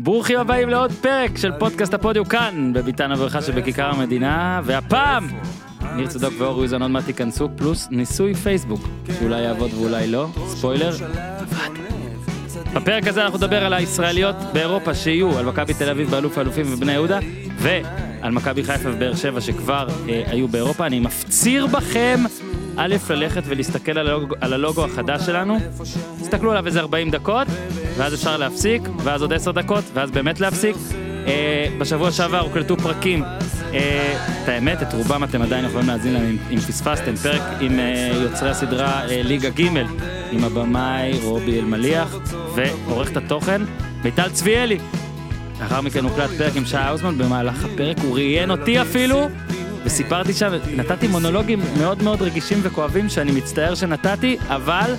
ברוכים הבאים לעוד פרק של פודקאסט הפודיו כאן, בביתן הברכה שבכיכר המדינה, והפעם, ניר צדוק ואור יוזן עוד מעט ייכנסו, פלוס ניסוי פייסבוק, שאולי יעבוד ואולי לא, ספוילר, עבד. בפרק הזה אנחנו נדבר על הישראליות באירופה שיהיו, על מכבי תל אביב באלוף האלופים ובני יהודה, ועל מכבי חיפה ובאר שבע שכבר אה, היו באירופה. אני מפציר בכם, א', ללכת ולהסתכל על הלוגו, על הלוגו החדש שלנו, תסתכלו עליו איזה 40 דקות, ואז אפשר להפסיק, ואז עוד 10 דקות, ואז באמת להפסיק. אה, בשבוע שעבר הוקלטו פרקים, אה, את האמת, את רובם אתם עדיין יכולים להאזין להם אם, פספסתם, פרק עם אה, יוצרי הסדרה אה, ליגה ג' עם הבמאי רובי אלמליח, ועורכת התוכן מיטל צביאלי. לאחר מכן הוקלט פרק עם שי האוזמן, במהלך הפרק הוא ראיין אותי אפילו, וסיפרתי שם, נתתי מונולוגים מאוד מאוד רגישים וכואבים שאני מצטער שנתתי, אבל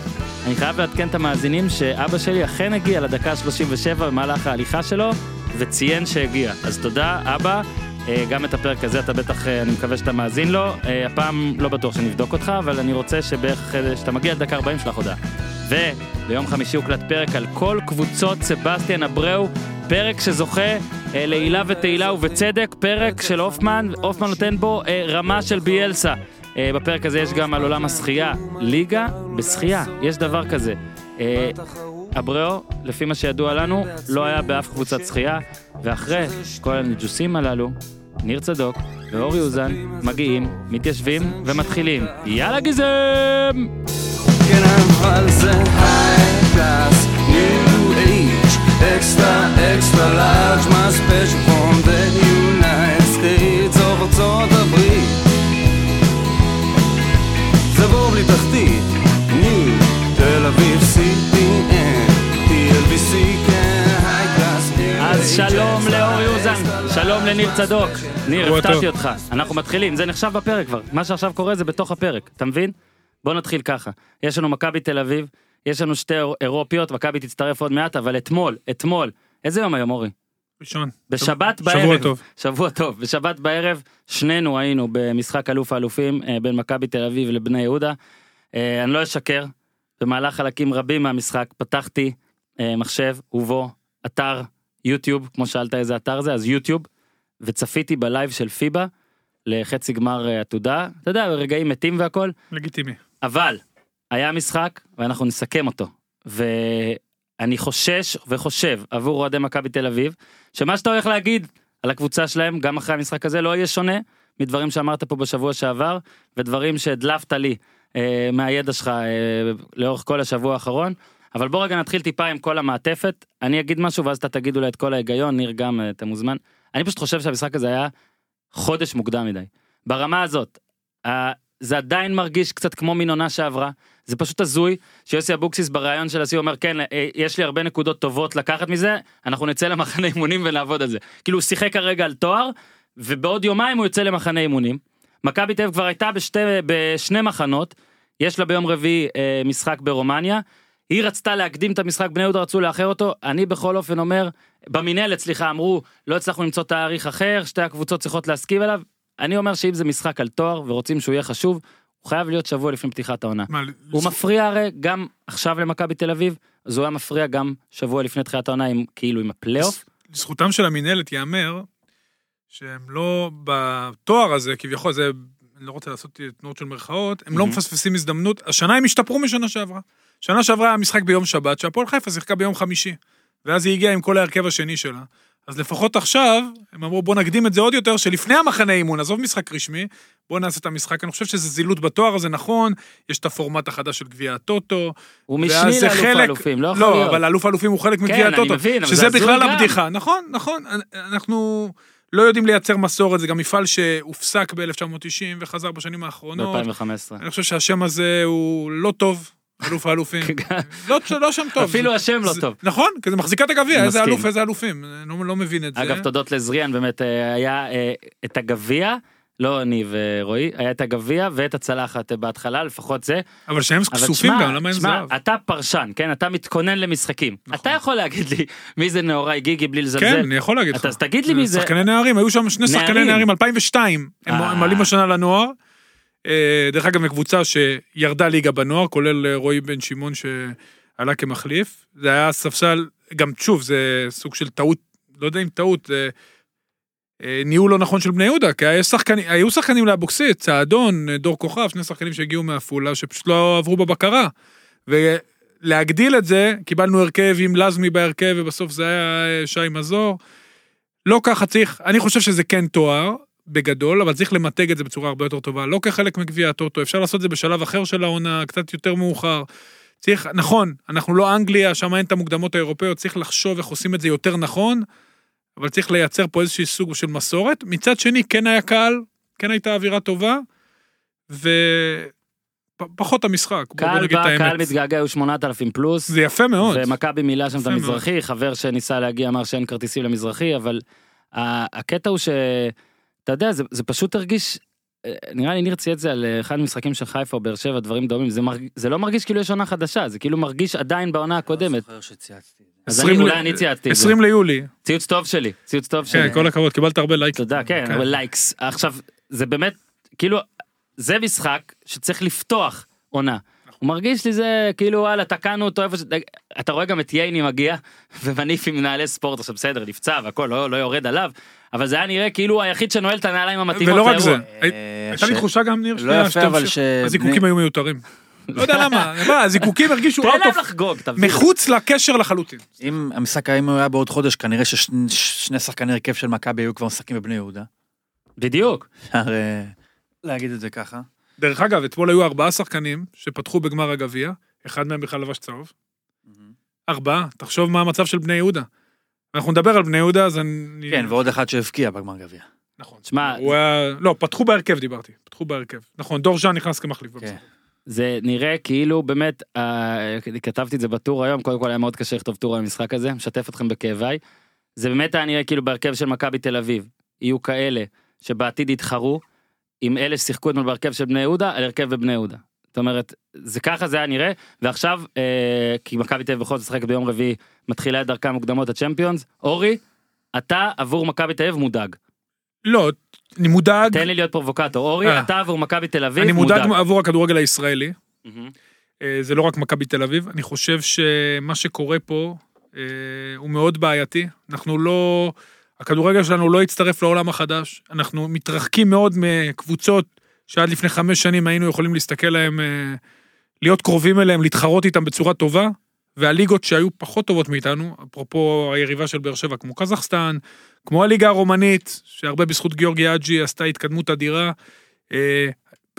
אני חייב לעדכן את המאזינים שאבא שלי אכן הגיע לדקה 37 במהלך ההליכה שלו, וציין שהגיע. אז תודה, אבא. אה, גם את הפרק הזה אתה בטח, אה, אני מקווה שאתה מאזין לו. אה, הפעם לא בטוח שנבדוק אותך, אבל אני רוצה שבערך, אה, שאתה מגיע לדקה 40 שלח הודעה. וביום חמישי הוקלט פרק על כל קבוצות סבסטיאן אבראו, פרק שזוכה לעילה ותהילה ובצדק, פרק של הופמן, הופמן נותן בו אה, רמה של ביאלסה. אה, בפרק הזה יש גם על עולם השחייה, ליגה בשחייה, יש דבר כזה. אה, אבראו, לפי מה שידוע לנו, לא היה באף קבוצת שחייה, ואחרי כל הניג'וסים הללו, ניר צדוק ואור יוזן מגיעים, מתיישבים ומתחילים. יאללה גזם! כן אבל extra extra large, my special from the United States of ארצות הברית. זה בור בלי תחתית, new, תל אביב CPN, TLBC, כן, high class, new אז שלום לאור יוזן, שלום. לניר צדוק. ניר, הפתעתי. אותך. אנחנו מתחילים, זה נחשב בפרק כבר. מה שעכשיו קורה זה בתוך הפרק, אתה מבין? בוא נתחיל ככה. יש לנו מכבי תל אביב, יש לנו שתי אירו- אירופיות, מכבי תצטרף עוד מעט, אבל אתמול, אתמול, איזה יום היום אורי? ראשון. בשבת שבוע בערב, טוב. שבוע טוב, בשבת בערב שנינו היינו במשחק אלוף האלופים אה, בין מכבי תל אביב לבני יהודה. אה, אני לא אשקר, במהלך חלקים רבים מהמשחק פתחתי אה, מחשב ובו אתר יוטיוב, כמו שאלת איזה אתר זה, אז יוטיוב, וצפיתי בלייב של פיבה לחצי גמר עתודה, אתה יודע, רגעים מתים והכל, לגיטימי. אבל היה משחק ואנחנו נסכם אותו. ואני חושש וחושב עבור אוהדי מכבי תל אביב שמה שאתה הולך להגיד על הקבוצה שלהם גם אחרי המשחק הזה לא יהיה שונה מדברים שאמרת פה בשבוע שעבר ודברים שהדלפת לי אה, מהידע שלך אה, לאורך כל השבוע האחרון. אבל בוא רגע נתחיל טיפה עם כל המעטפת. אני אגיד משהו ואז אתה תגיד אולי את כל ההיגיון. ניר גם אה, אתה מוזמן. אני פשוט חושב שהמשחק הזה היה חודש מוקדם מדי. ברמה הזאת. זה עדיין מרגיש קצת כמו מין עונה שעברה זה פשוט הזוי שיוסי אבוקסיס בריאיון של השיא אומר כן אה, יש לי הרבה נקודות טובות לקחת מזה אנחנו נצא למחנה אימונים ונעבוד על זה כאילו הוא שיחק כרגע על תואר ובעוד יומיים הוא יוצא למחנה אימונים. מכבי תל אביב כבר הייתה בשתי, בשני מחנות יש לה ביום רביעי אה, משחק ברומניה. היא רצתה להקדים את המשחק בני יהודה רצו לאחר אותו אני בכל אופן אומר במינהלת סליחה אמרו לא הצלחנו למצוא תאריך אחר שתי הקבוצות צריכות להסכים אליו אני אומר שאם זה משחק על תואר ורוצים שהוא יהיה חשוב הוא חייב להיות שבוע לפני פתיחת העונה. מה, הוא לזכ- מפריע הרי גם עכשיו למכבי תל אביב אז הוא היה מפריע גם שבוע לפני תחילת העונה עם כאילו עם הפלייאוף. לזכותם של המינהלת ייאמר שהם לא בתואר הזה, כביכול, זה, אני לא רוצה לעשות תנועות של מירכאות, הם לא Mhm. מפספסים הזדמנות, השנה הם השתפרו משנה שעברה. שנה שעברה היה משחק ביום שבת, שהפועל חיפה שיחקה ביום חמישי. ואז היא הגיעה עם כל ההרכב השני שלה. אז לפחות עכשיו, הם אמרו בוא נקדים את זה עוד יותר, שלפני המחנה אימון, עזוב משחק רשמי, בוא נעשה את המשחק. אני חושב שזה זילות בתואר הזה נכון, יש את הפורמט החדש של גביע הטוטו. הוא משני לאלוף חלק- האלופים לא יכול לא, להיות. אבל אלוף האלופים הוא חלק כן, מגביע אני הטוטו. מבין, אבל שזה זה הזוי בכלל גם. הבדיחה, נכון, נכון, אנחנו לא יודעים לייצר מסורת, זה גם מפעל שהופסק ב-1990 וחזר בשנים האחרונות. ב-2015. אני חושב שהשם הזה הוא לא טוב, אלוף האלופים. לא, לא שם טוב. אפילו השם לא טוב. נכון, כי זה מחזיקה את הגביע, אני איזה. אלוף, איזה אלופים, אני לא לא מבין את זה. אגב תודות לזריאן באמת אה, היה אה, את הגביע לא ניב ורועי היה את הגביע ואת הצלחת אה, בהתחלה לפחות זה. אבל שהם כסופים גם, למה אין זהב? אתה פרשן כן אתה מתכונן למשחקים נכון. אתה יכול להגיד לי מי זה נאורי גיגי בלי כן, לזלזל. אני יכול להגיד לך. אז תגיד לי מי זה. שחקני נערים, היו שם שני שחקני נערים. נערים, 2002, הם אה. הם עולים השנה לנוער. אה, דרך אגב, מקבוצה שירדה ליגה בנוער, כולל אה, רועי בן שמעון שעלה כמחליף. זה היה ספסל, גם שוב, זה סוג של טעות לא יודע אם טעות, אה, אה, ניהול לא נכון של בני יהודה, כי היה שחקנים, היו שחקנים לאבוקסיס, צעדון, דור כוכב, שני שחקנים שהגיעו מעפולה, שפשוט לא עברו בבקרה. ולהגדיל את זה, קיבלנו הרכב עם לזמי בהרכב, ובסוף זה היה שי מזור. לא ככה צריך, אני חושב שזה כן תואר, בגדול, אבל צריך למתג את זה בצורה הרבה יותר טובה, לא כחלק מגביע הטוטו, אפשר לעשות את זה בשלב אחר של העונה, קצת יותר מאוחר. צריך, נכון, אנחנו לא אנגליה, שם אין את המוקדמות האירופאיות, צריך לחשוב איך עושים את זה יותר נכון, אבל צריך לייצר פה איזשהו סוג של מסורת. מצד שני, כן היה קהל, כן הייתה אווירה טובה, ופחות המשחק, בוא נגיד את בא, קהל האמת. מתגעגע, היו 8,000 פלוס. זה יפה מאוד. ומכבי מילא שם את יפה מאוד. המזרחי, חבר שניסה להגיע אמר שאין כרטיסים למזרחי, אבל הקטע הוא ש... אתה יודע, זה, זה פשוט הרגיש, אה, נראה לי ניר ציין את זה על אה, אחד המשחקים של חיפה או באר שבע, דברים דומים, זה, מרג... זה לא מרגיש כאילו יש עונה חדשה, זה כאילו מרגיש עדיין בעונה הקודמת. זוכר שצייצתי. אז אני, 20 אולי ל- אני צייצתי את זה. 20 ליולי, ציוץ טוב שלי, ציוץ טוב שלי. כן, כל הכבוד, קיבלת הרבה לייקים. תודה, כן, אבל likes. עכשיו, זה באמת, כאילו, זה משחק שצריך לפתוח עונה. הוא מרגיש לי זה כאילו וואלה תקענו אותו איפה ש... אתה רואה גם את ייני מגיע ומניף עם מנהלי ספורט עכשיו בסדר נפצע והכל לא, לא יורד עליו אבל זה היה נראה כאילו הוא היחיד שנועל את הנעליים המתאימות. ולא רק זה, אה, הייתה לי תחושה גם, ניר, לא שנייה, יפה, שאתה אבל ממשיך. ש- הזיקוקים היו מיותרים. לא יודע למה, מה, הזיקוקים הרגישו תן out להם לחגוג תבין. מחוץ לקשר לחלוטין. אם המשחק האם הוא היה בעוד חודש, כנראה ששני שחקני הרכב של מכבי היו כבר משחקים בבני יהודה. בדיוק. אפשר להגיד את זה ככה. דרך אגב, אתמול היו ארבעה שחקנים שפתחו בגמר הגביע, אחד מהם בכלל לבש צהוב. ארבעה, תחשוב מה המצב של בני יהודה. אנחנו נדבר על בני יהודה, אז אני... כן, ועוד אחד שהבקיע בגמר גביע. נכון. שמע, הוא היה... לא, פתחו בהרכב דיברתי, פתחו בהרכב. נכון, דור ז'אן נכנס כמחליף. כן. זה נראה כאילו באמת אה, כתבתי את זה בטור היום קודם כל היה מאוד קשה לכתוב טור על המשחק הזה משתף אתכם בכאביי. זה באמת היה נראה כאילו בהרכב של מכבי תל אביב יהיו כאלה שבעתיד יתחרו עם אלה ששיחקו אתמול בהרכב של בני יהודה על הרכב בבני יהודה. זאת אומרת זה ככה זה היה נראה ועכשיו אה, כי מכבי תל אביב בכל זאת משחקת ביום רביעי מתחילה את דרכה מוקדמות הצ'מפיונס אורי אתה עבור מכבי תל אביב מודאג לא, אני מודאג, תן לי להיות פרובוקטור אורי אה. אתה עבור מכבי תל אביב אני מודאג עבור הכדורגל הישראלי. מהמם. אה, זה לא רק מכבי תל אביב, אני חושב שמה שקורה פה אה, הוא מאוד בעייתי. אנחנו לא... הכדורגל שלנו לא הצטרף לעולם החדש. אנחנו מתרחקים מאוד מקבוצות שעד לפני חמש שנים היינו יכולים להסתכל להם, אה, להיות קרובים אליהם, להתחרות איתם בצורה טובה, והליגות שהיו פחות טובות מאיתנו, אפרופו היריבה של באר שבע, כמו קזחסטן, כמו הליגה הרומנית, שהרבה בזכות גיאורגי אג'י עשתה התקדמות אדירה, אה,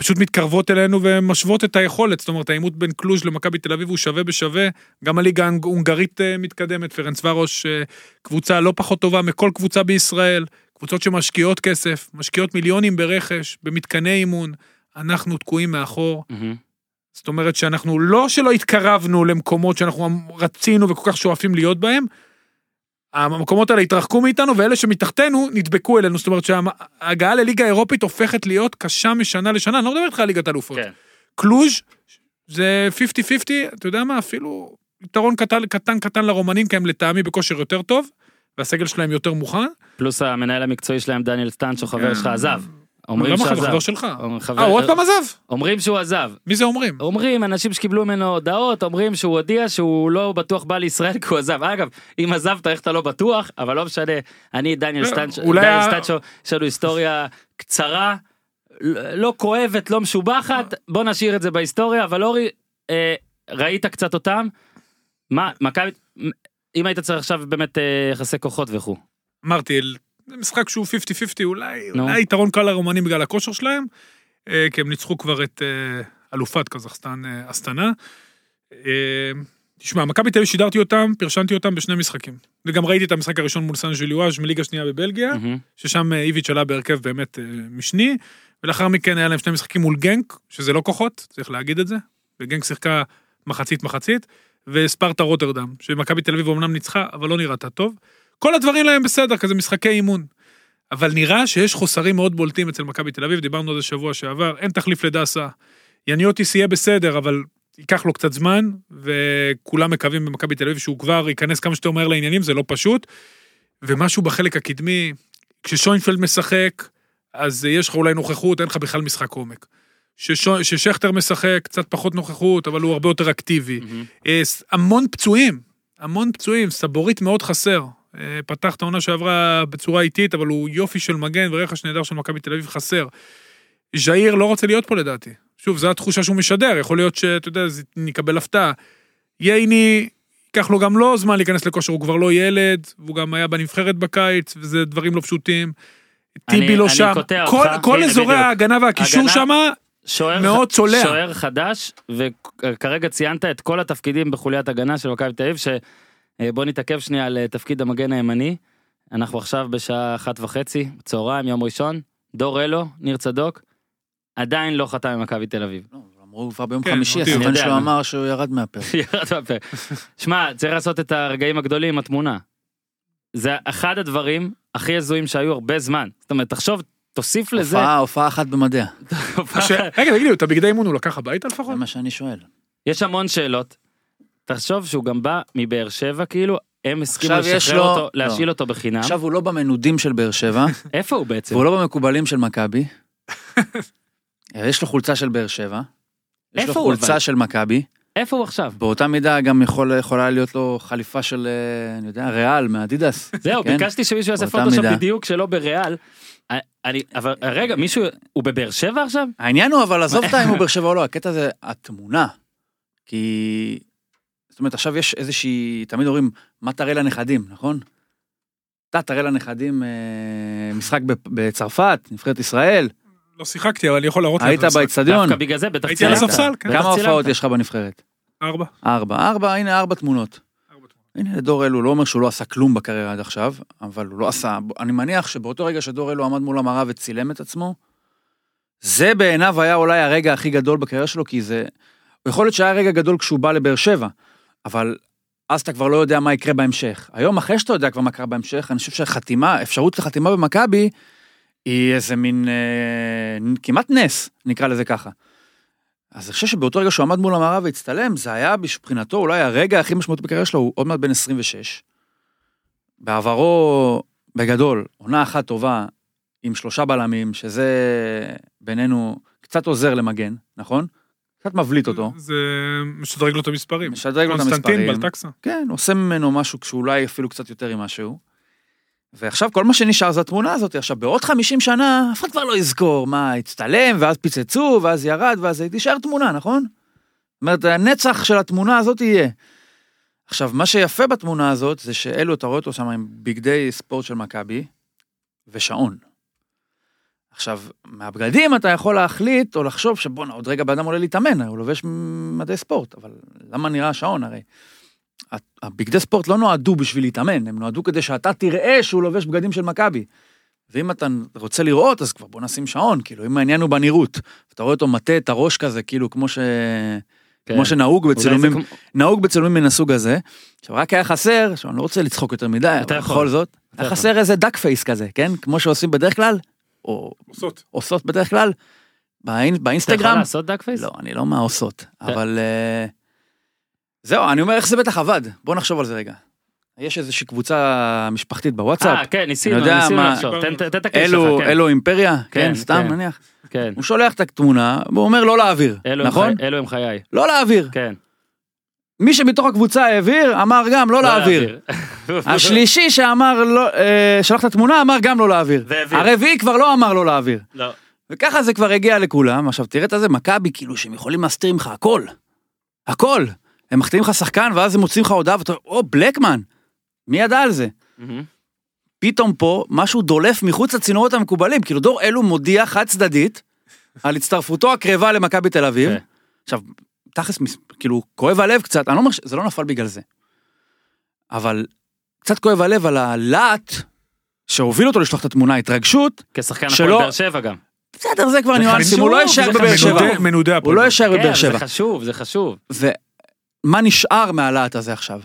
פשוט מתקרבות אלינו ומשוות את היכולת, זאת אומרת העימות בין קלוז' למכבי תל אביב הוא שווה בשווה, גם הליגה ההונגרית אה, מתקדמת, פרנס ורוש אה, קבוצה לא פחות טובה מכל קבוצה בישראל, קבוצות שמשקיעות כסף, משקיעות מיליונים ברכש, במתקני אימון, אנחנו תקועים מאחור, מהמם. זאת אומרת שאנחנו לא שלא התקרבנו למקומות שאנחנו רצינו וכל כך שואפים להיות בהם, המקומות האלה התרחקו מאיתנו ואלה שמתחתנו נדבקו אלינו, זאת אומרת שההגעה לליגה האירופית הופכת להיות קשה משנה לשנה, אני לא מדבר איתך על ליגת אלופות. כן. קלוז' זה 50-50, אתה יודע מה, אפילו יתרון קטן קטן קטן לרומנים, כי הם לטעמי בכושר יותר טוב, והסגל שלהם יותר מוכן. פלוס המנהל המקצועי שלהם דניאל סטנצ'ו חבר שלך עזב. אומרים למה חבר שעזב. חבר שלך? אה, הוא עוד פעם עזב? אומרים שהוא עזב. מי זה אומרים? אומרים אנשים שקיבלו ממנו הודעות אומרים שהוא הודיע שהוא לא בטוח בא לישראל כי הוא עזב אגב אם עזבת איך אתה לא בטוח אבל לא משנה אני דניאל לא, סטנצ'ו אולי דניאל סטנצ'ו יש לנו היסטוריה קצרה לא לא כואבת לא משובחת בוא נשאיר את זה בהיסטוריה אבל אורי אה, ראית קצת אותם מה מכבי אם היית צריך עכשיו באמת אה, יחסי כוחות וכו' אמרתי, זה משחק שהוא 50-50, אולי, נו. אולי יתרון קל לרומנים בגלל הכושר שלהם, אה, כי הם ניצחו כבר את אה, אלופת קזחסטן אה, אסטנה. אה, תשמע, מכבי תל אביב שידרתי אותם, פרשנתי אותם בשני משחקים. וגם ראיתי את המשחק הראשון מול סן ז'יליואז' מליגה שנייה בבלגיה, מהמם. ששם אה, איביץ' עלה בהרכב באמת אה, משני, ולאחר מכן היה להם שני משחקים מול גנק, שזה לא כוחות, צריך להגיד את זה, וגנק שיחקה מחצית מחצית, וספרטה רוטרדם, שמכבי תל אביב אמנם ניצחה, אבל לא נראתה טוב. כל הדברים להם בסדר, כזה משחקי אימון. אבל נראה שיש חוסרים מאוד בולטים אצל מכבי תל אביב, דיברנו על זה שבוע שעבר, אין תחליף לדסה. יניוטיס יהיה בסדר, אבל ייקח לו קצת זמן, וכולם מקווים במכבי תל אביב שהוא כבר ייכנס כמה שיותר מהר לעניינים, זה לא פשוט. ומשהו בחלק הקדמי, כששוינפלד משחק, אז יש לך אולי נוכחות, אין לך בכלל משחק עומק. ששכטר משחק, קצת פחות נוכחות, אבל הוא הרבה יותר אקטיבי. ס- המון פצועים, המון פצועים, סבורית מאוד חסר. אה, פתח את העונה שעברה בצורה איטית, אבל הוא יופי של מגן ורכש נהדר של מכבי תל אביב חסר. ז'איר לא רוצה להיות פה לדעתי. שוב, זו התחושה שהוא משדר, יכול להיות שאתה יודע, זה- נקבל הפתעה. ייני, ייקח לו גם לו זמן להיכנס לכושר, הוא כבר לא ילד, והוא גם היה בנבחרת בקיץ, וזה דברים לא פשוטים. טיבי לא שם. כל- אותך. כל אזורי בדיוק. ההגנה והקישור שמה, שוער, מאוד צולע. שוער חדש, וכרגע ציינת את כל התפקידים בחוליית הגנה של מכבי תל אביב, שבוא נתעכב שנייה על אה, תפקיד המגן הימני. אנחנו עכשיו בשעה אחת וחצי, צהריים, יום ראשון. דור אלו, ניר צדוק, עדיין לא חתם עם מכבי תל אביב. לא, אמרו כבר ביום כן, חמישי, יודע, שלו אמר שהוא ירד מהפרק. ירד מהפרק. שמע, צריך לעשות את הרגעים הגדולים עם התמונה. זה אחד הדברים הכי הזויים שהיו הרבה זמן. זאת אומרת, תחשוב, תוסיף לזה... הופעה, הופעה אחת במדיה. ש- רגע, תגיד לי, את הבגדי אימון הוא לקח הביתה לפחות? זה מה שאני שואל. יש המון שאלות. תחשוב שהוא גם בא מבאר שבע, כאילו, הם הסכימו לשחרר לו- אותו, לא. להשאיל אותו בחינם. עכשיו הוא לא במנודים של באר שבע, איפה הוא בעצם? והוא לא במקובלים של מכבי. יש לו חולצה של באר שבע. יש לו חולצה? של מכבי. איפה הוא עכשיו? באותה מידה גם יכול, יכולה להיות לו חליפה של, אה, אני יודע, ריאל, מאדידס. זהו, כן? ביקשתי שמישהו יעשה פוטושופ. בדיוק שלא בריאל. אני, אבל רגע, מישהו, הוא בבאר שבע עכשיו? העניין הוא, אבל עזוב אותה אם הוא באר שבע או לא, הקטע זה התמונה. כי... אומרת, עכשיו יש איזושהי, תמיד אומרים, מה תראה לנכדים, נכון? אתה תראה לנכדים אה, משחק ב- בצרפת, נבחרת ישראל, לא שיחקתי, אבל אני יכול להראות היית את המשחק. באצטדיון, דווקא בגלל זה בטח הייתי על צילמת. הספסל, כן. כמה צילמת. הופעות יש לך בנבחרת? ארבע. ארבע, ארבע, הנה. ארבע תמונות. הנה דור אלו, לא אומר שהוא לא עשה כלום בקריירה עד עכשיו, אבל הוא לא עשה, אני מניח שבאותו רגע שדור אלו עמד מול המראה וצילם את עצמו, זה בעיניו היה אולי הרגע הכי גדול בקריירה שלו, כי זה, יכול להיות שהיה רגע גדול כשהוא בא לבאר שבע, אבל אז אתה כבר לא יודע מה יקרה בהמשך. היום אחרי שאתה יודע כבר מה קרה בהמשך, אני חושב שהחתימה, אפשרות לחתימה במכבי, היא איזה מין אה, כמעט נס, נקרא לזה ככה. אז אני חושב שבאותו רגע שהוא עמד מול המראה והצטלם, זה היה מבחינתו אולי הרגע הכי משמעותי בקריירה שלו, הוא עוד מעט בן 26. בעברו, בגדול, עונה אחת טובה, עם שלושה בלמים, שזה בינינו קצת עוזר למגן, נכון? קצת מבליט אותו. זה משדרג לו את המספרים. משדרג לו את קונסטנטין המספרים. בלטקסה. כן, עושה ממנו משהו שאולי אפילו קצת יותר ממשהו. ועכשיו כל מה שנשאר זה התמונה הזאת. עכשיו, בעוד 50 שנה, אף אחד כבר לא יזכור מה, הצטלם, ואז פיצצו, ואז ירד, ואז תישאר תמונה, נכון? זאת אומרת, הנצח של התמונה הזאת יהיה. עכשיו, מה שיפה בתמונה הזאת, זה שאלו, אתה רואה אותו שם עם בגדי ספורט של מכבי, ושעון. עכשיו, מהבגדים אתה יכול להחליט או לחשוב שבואנה, עוד רגע בן אדם עולה להתאמן, הוא לובש מדי ספורט, אבל למה נראה שעון הרי? הבגדי ספורט לא נועדו בשביל להתאמן, הם נועדו כדי שאתה תראה שהוא לובש בגדים של מכבי. ואם אתה רוצה לראות, אז כבר בוא נשים שעון, כאילו, אם העניין הוא בנראות. אתה רואה אותו מטה את הראש כזה, כאילו, כמו, ש... כן. כמו שנהוג בצילומים, כמו- נהוג בצילומים מן הסוג הזה. עכשיו, רק היה חסר, עכשיו, אני לא רוצה לצחוק יותר מדי, אתה אבל יכול. בכל זאת, היה. חסר איזה duck face כזה, כן? כמו שעושים בדרך כלל, או עושות. עושות בדרך כלל, באינ... אתה יכול באינסטגרם. לעשות duck face? לא, אני לא מהעושות, אבל... אה, זהו, אני אומר איך זה בטח עבד, בוא נחשוב על זה רגע. יש איזושהי קבוצה משפחתית בוואטסאפ, אה, כן, ניסינו, ניסינו לחשוב. תן- את הקשר אלו, שלך, כן. אלו אימפריה, כן, כן, סתם כן. נניח. כן. הוא שולח את התמונה, והוא אומר לא להעביר, אלו הם נכון? אלו הם חיי. לא להעביר. כן. מי שמתוך הקבוצה העביר, אמר גם לא להעביר. השלישי שאמר לא, אה, שלח את התמונה, אמר גם לא להעביר. הרביעי כבר לא אמר לא להעביר. לא. וככה זה כבר הגיע לכולם. עכשיו תראה את זה, מכבי, כאילו שהם יכולים להסתיר ממך הכל. הכל. הם מחתימים לך שחקן, ואז הם מוצאים לך הודעה, ואתה אומר, או, בלקמן. מי ידע על זה? פתאום פה משהו דולף מחוץ לצינורות המקובלים. כאילו דור אלו מודיע חד צדדית על הצטרפותו הקרבה למכבי תל אביב. כן. עכשיו, תכלס, כאילו, כואב הלב קצת, אני לא אומר שזה לא נפל בגלל זה. אבל קצת כואב הלב על הלהט שהוביל אותו לשלוח את התמונה, ההתרגשות. כשחקן שלא- הפועל באר שבע גם. בסדר, זה כבר זה ניואנסים, הוא לא חשוב, יישאר בבאר. שבע. מנודה- מנודה הוא הפועל. לא יישאר בבאר כן, שבע. זה חשוב, זה חשוב. ומה נשאר מהלהט הזה עכשיו?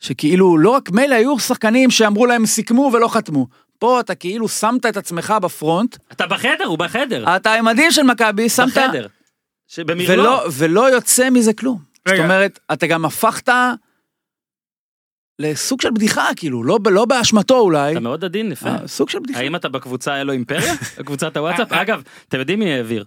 שכאילו, לא רק מילא היו שחקנים שאמרו להם סיכמו ולא חתמו. פה אתה כאילו שמת את עצמך בפרונט, אתה בחדר, הוא בחדר. אתה עם מדים של מכבי, שמת... בחדר. שבמרלו. ולא, ולא יוצא מזה כלום. זאת רגע. אומרת, אתה גם הפכת לסוג של בדיחה, כאילו, לא, לא באשמתו אולי, אתה מאוד עדין, יפה. אה, סוג של בדיחה. האם אתה בקבוצה אלו אימפריה? בקבוצת הוואטסאפ? אגב, אתם יודעים מי העביר?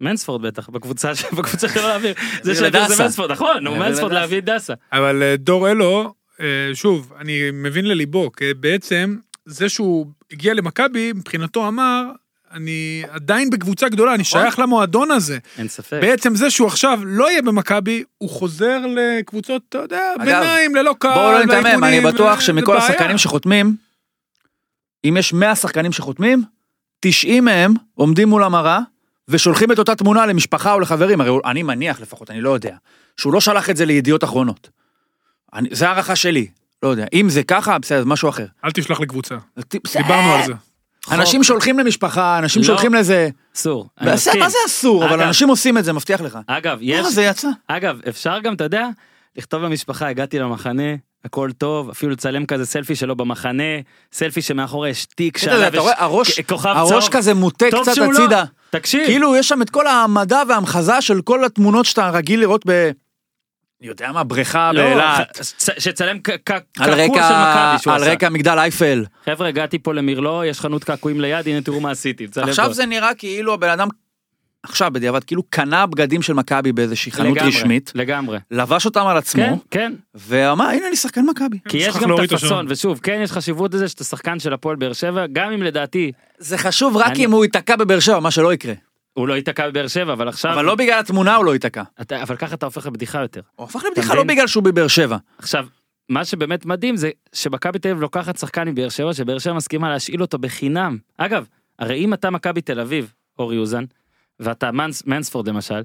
מנספורד בטח, בקבוצה שלו להעביר. זה העביר שהעביר זה. מנספורד, נכון, נו, מנספורד. להביא את דסה. אבל אה, דור אלו, אה, שוב, אני מבין לליבו, כי בעצם זה שהוא הגיע למכבי, מבחינתו אמר, אני עדיין בקבוצה גדולה, אני נכון. שייך למועדון הזה. אין ספק. בעצם זה שהוא עכשיו לא יהיה במכבי, הוא חוזר לקבוצות, אתה יודע, ביניים, ללא קהל, בואו לא ניתמם, אני בטוח שמכל. השחקנים שחותמים, אם יש 100 שחקנים שחותמים, 90 מהם עומדים מול המראה ושולחים את אותה תמונה למשפחה או לחברים, הרי אני מניח לפחות, אני לא יודע, שהוא לא שלח את זה לידיעות אחרונות. אני- זה הערכה שלי, לא יודע. אם זה ככה, בסדר, זה משהו אחר. אל תשלח לקבוצה. דיברנו על זה. אנשים שולחים למשפחה, אנשים לא. שולחים לזה. אסור. מה זה אסור? אבל אנשים עושים את זה, מבטיח לך. אגב, יש... לא, זה יצא. אגב, אפשר גם, אתה יודע, לכתוב למשפחה, הגעתי למחנה, הכל טוב, אפילו לצלם כזה סלפי שלו במחנה, סלפי שמאחורי יש תיק אתה רואה, הראש, כוכב הראש צהוב. כזה מוטה קצת לא- הצידה. תקשיב, כאילו יש שם את כל המדע והמחזה של כל התמונות שאתה רגיל לראות ב... יודע מה, בריכה לא, באילת. שצלם על קעקוע של מכבי שהוא על עשה. רקע מגדל אייפל. חבר'ה, הגעתי פה למרלו, יש חנות קעקועים ליד, הנה תראו מה עשיתי. עכשיו פה. זה נראה כאילו הבן אדם, עכשיו בדיעבד, כאילו קנה בגדים של מכבי באיזושהי חנות לגמרי, רשמית, לגמרי. לבש אותם על כן, עצמו, כן. ואמר, הנה אני שחקן מכבי. כי יש גם את הפאסון, השעון. ושוב, כן יש חשיבות לזה שאתה שחקן של הפועל באר שבע, גם אם לדעתי זה חשוב רק אני- אם הוא ייתקע בבאר שבע, מה שלא יקרה. הוא לא ייתקע בבאר שבע, אבל עכשיו... אבל לא בגלל התמונה הוא לא ייתקע. אתה, אבל ככה אתה הופך לבדיחה יותר. הוא הפך לבדיחה? לא בגלל שהוא בבאר שבע. עכשיו, מה שבאמת מדהים זה שמכבי תל אביב לוקחת שחקן מבאר שבע, שבאר שבע מסכימה להשאיל אותו בחינם. אגב, הרי אם אתה מכבי תל אביב, אורי אוזן, ואתה מנס, מנספורד למשל,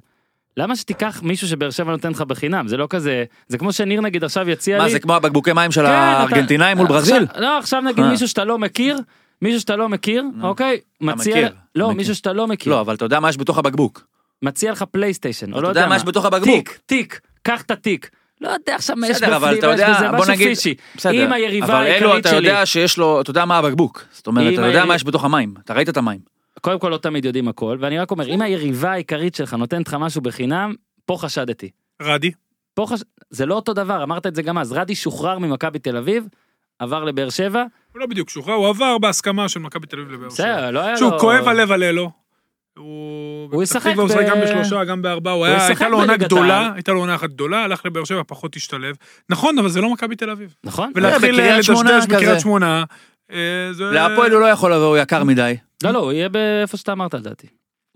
למה שתיקח מישהו שבאר שבע נותן לך בחינם? זה לא כזה, זה כמו שניר נגיד עכשיו יציע לי... מה זה כמו הבקבוקי מים של כן, הארגנטינאים מול אתה- ברזיל? עכשיו, לא, עכשיו נגיד אה. מישהו שאתה לא מכיר, מישהו שאתה לא מכיר, אוקיי, מציע... מכיר, לא, מכיר. מישהו שאתה לא מכיר. לא, אבל אתה יודע מה יש בתוך הבקבוק. מציע לך פלייסטיישן, או אתה לא יודע יודע מה יש בתוך הבקבוק. תיק, תיק, קח את התיק. לא יודע עכשיו מה יש בסדר, אבל בפנים, אתה מה יש בזה, משהו פישי. בסדר, אם היריבה אבל אלו העיקרית אתה שלי, יודע שיש לו, אתה יודע מה הבקבוק. זאת אומרת, אתה יודע מה יש בתוך המים, אתה ראית את המים. קודם כל לא תמיד יודעים הכל, ואני רק אומר, אם היריבה העיקרית שלך נותנת לך משהו בחינם, פה חשדתי. רדי. פה חש... זה לא אותו דבר, אמרת את זה גם אז, רדי שוחרר ממכבי תל אביב, עבר לבאר שבע, הוא לא בדיוק שוחרר, הוא עבר בהסכמה של מכבי תל אביב לבאר שבע. בסדר, לא היה לו... שוב, כואב הלב על אלו. הוא ישחק תקווה הוא ב- גם בשלושה, גם בארבעה, הוא היה, ישחק הייתה לו עונה גדולה. הייתה לו עונה אחת גדולה, הלך לבאר שבע, פחות השתלב. נכון, אבל זה לא מכבי תל אביב. נכון? ולהתחיל שמונה לדשדש. בקריית שמונה, אה, זה... להפועל הוא לא יכול לבוא, הוא יקר מדי. לא, לא, הוא יהיה באיפה שאתה אמרת לדעתי.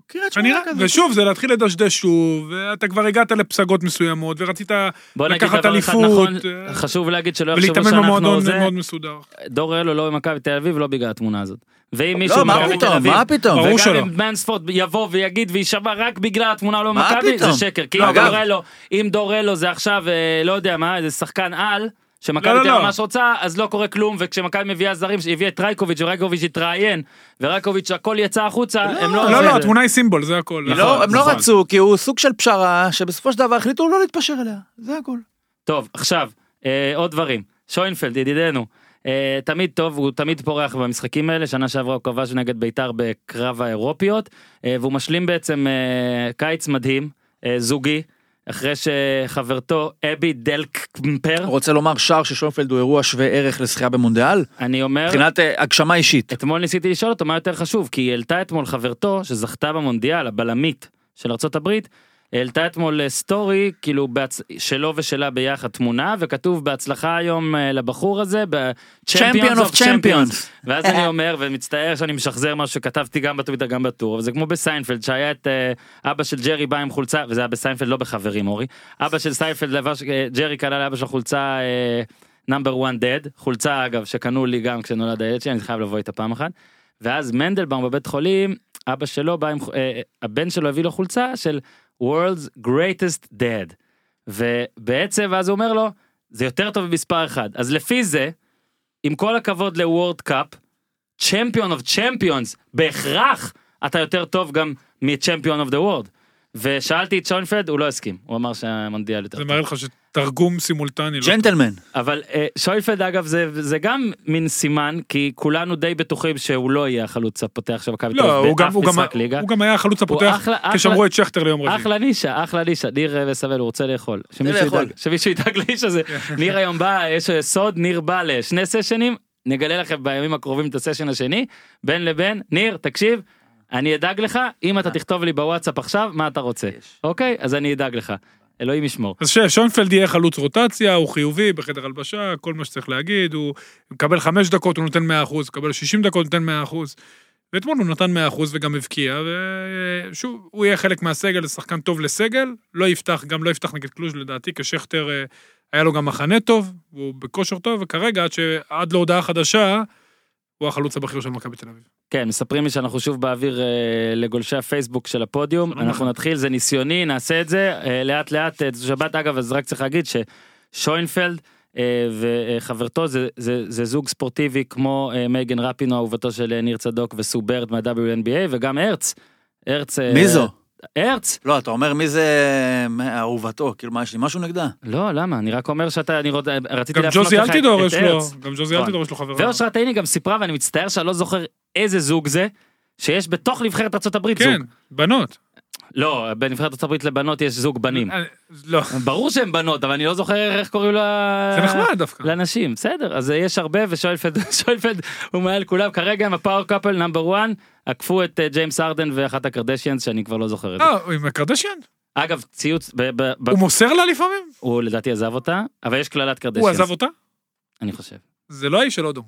קריית כנראה, ושוב, זה להתחיל לדשדש שוב, ואתה כבר הגעת לפסגות מסוימות, ורצית בוא נגיד לקחת אליפות, נכון, אה, חשוב להגיד שלא יחשבו ולהתאמן שאנחנו במועדון זה, מאוד מסודר. דור אלו לא במכבי תל אביב, לא בגלל התמונה הזאת. ואם מישהו לא, מה פתאום, מה פתאום? ברור וגם שלא. אם מנספורד יבוא ויגיד ויישבע רק בגלל התמונה לא במכבי, זה? שקר. כי לא, אם אגב- דור אלו, אם דור אלו זה עכשיו, אה, לא יודע מה, איזה שחקן על, שמכבי לא, תל לא, אביב לא. ממש רוצה, אז לא קורה כלום, וכשמכבי מביאה זרים, שהביאה את רייקוביץ' ורייקוביץ' התראיין, ורייקוביץ' הכל יצא החוצה, הם לא... לא, לא, התמונה היא סימבול, זה הכל. לא, נכון, הם לא נכון. רצו, כי הוא סוג של פשרה, שבסופו של דבר החליטו לא להתפשר אליה. זה הכל. טוב, עכשיו, אה, עוד דברים. שוינפלד, ידידנו, אה, תמיד טוב, הוא תמיד פורח במשחקים האלה, שנה שעברה הוא כבש נגד בית"ר בקרב האירופיות, אה, והוא משלים בעצם אה, קיץ מדהים, אה, זוגי, אחרי שחברתו אבי דלקמפר, רוצה לומר שער של שונפלד הוא אירוע שווה ערך לזכייה במונדיאל? אני אומר, מבחינת אה, הגשמה אישית. אתמול ניסיתי לשאול אותו מה יותר חשוב, כי היא העלתה אתמול חברתו שזכתה במונדיאל, הבלמית של ארצות הברית, העלתה אתמול אה, story, כאילו בהצ... שלו ושלה ביחד תמונה, וכתוב בהצלחה היום אה, לבחור הזה, Champion of Champions. ואז אני אומר, ומצטער שאני משחזר משהו שכתבתי גם בטוויטר גם בטור, אבל זה כמו בסיינפלד, שהיה את אה, אבא של ג'רי בא עם חולצה, וזה היה בסיינפלד לא בחברים אורי, אבא של סיינפלד לבש, אה, ג'רי קנה לאבא שלו חולצה number 1 dad, חולצה אגב שקנו לי גם כשנולד הילד שלי, אני חייב לבוא איתה פעם אחת, ואז מנדלבאום בבית חולים, אבא שלו בא עם, הבן שלו הביא לו חולצה של World's Greatest Dad. ובעצם אז הוא אומר לו, זה יותר טוב ממספר אחד. אז לפי זה, עם כל הכבוד ל World Cup, champion of champions, בהכרח אתה יותר טוב גם מ champion of the world. ושאלתי את שוינפלד, הוא לא הסכים, הוא אמר שהמונדיאל יותר זה טוב. מראה לך שתרגום סימולטני. לא ג'נטלמן. אבל אה, שוינפלד אגב זה, זה גם מין סימן, כי כולנו די בטוחים שהוא לא יהיה החלוץ הפותח של מכבי תל לא, אביב הוא גם, באף הוא, גם, משחק ליגה. הוא גם היה החלוץ הפותח אחלה- אחלה- כששמרו את שכטר ליום רביעי. אחלה נישה, אחלה נישה, ניר אה, וסבל, הוא רוצה לאכול. שמישהו. ידאג- שמישהו ידאג לאיש הזה. ניר היום בא, יש אה, סוד, ניר בא לשני סשנים, נגלה לכם בימים הקרובים את הסשן השני, בין לבין, ניר, תקשיב, אני אדאג לך, אם אתה תכתוב לי בוואטסאפ עכשיו, מה אתה רוצה. אוקיי? אז אני אדאג לך. אלוהים ישמור. אז ששוינפלד יהיה חלוץ רוטציה, הוא חיובי בחדר הלבשה, כל מה שצריך להגיד, הוא מקבל חמש דקות, הוא נותן 100 אחוז, מקבל 60 דקות, הוא נותן 100 אחוז. ואתמול הוא נתן 100 אחוז וגם הבקיע, ושוב, הוא יהיה חלק מהסגל, שחקן טוב לסגל, לא יפתח, גם לא יפתח נגד קלוז' לדעתי, כשכטר אה, היה לו גם מחנה טוב, הוא בכושר טוב, וכרגע, עד, ש... עד להודעה חדשה, הוא החלוץ הבכיר של מכבי תל אביב. כן, מספרים לי שאנחנו שוב באוויר אה, לגולשי הפייסבוק של הפודיום. אנחנו. נתחיל, זה ניסיוני, נעשה את זה אה, לאט לאט. אה, זו שבת אגב, אז רק צריך להגיד ששוינפלד אה, וחברתו זה, זה, זה זוג ספורטיבי כמו אה, מייגן רפינו, אהובתו של אה, ניר צדוק וסו ברד מה-WNBA, וגם הרץ. הרץ... אה, מי זו? הרץ? לא, אתה אומר מי זה מה, אהובתו, כאילו מה, יש לי משהו נגדה? לא, למה? אני רק אומר שאתה, אני רוצה, רציתי גם להפנות ג'וזי לך את- אלטידור את יש לו, הרץ. גם ג'וזי נכון. אלטידור יש לו חברה. ואושרת עיני גם סיפרה, ואני מצטער שאני לא זוכר איזה זוג זה, שיש בתוך נבחרת ארה"ב כן, זוג. בנות. לא, בנבחרת ארה"ב לבנות יש זוג בנים. אה, לא, ברור שהן בנות, אבל אני לא זוכר איך קוראים לה... זה נחמד דווקא. לאנשים, בסדר, אז יש הרבה ושוילפלד שוילפלד הוא מעל כולם, כרגע הם ה power couple number 1, עקפו את אה, ג'יימס ארדן ואחת הקרדשיאנס שאני כבר לא זוכר את זה. אה, הוא עם הקרדשיאן? אגב, ציוץ, ב- ב- ב- הוא מוסר לה לפעמים? הוא לדעתי עזב אותה, אבל יש קללת הוא קרדשיאנס. עזב אותה? אני חושב. זה לא האיש של הודו.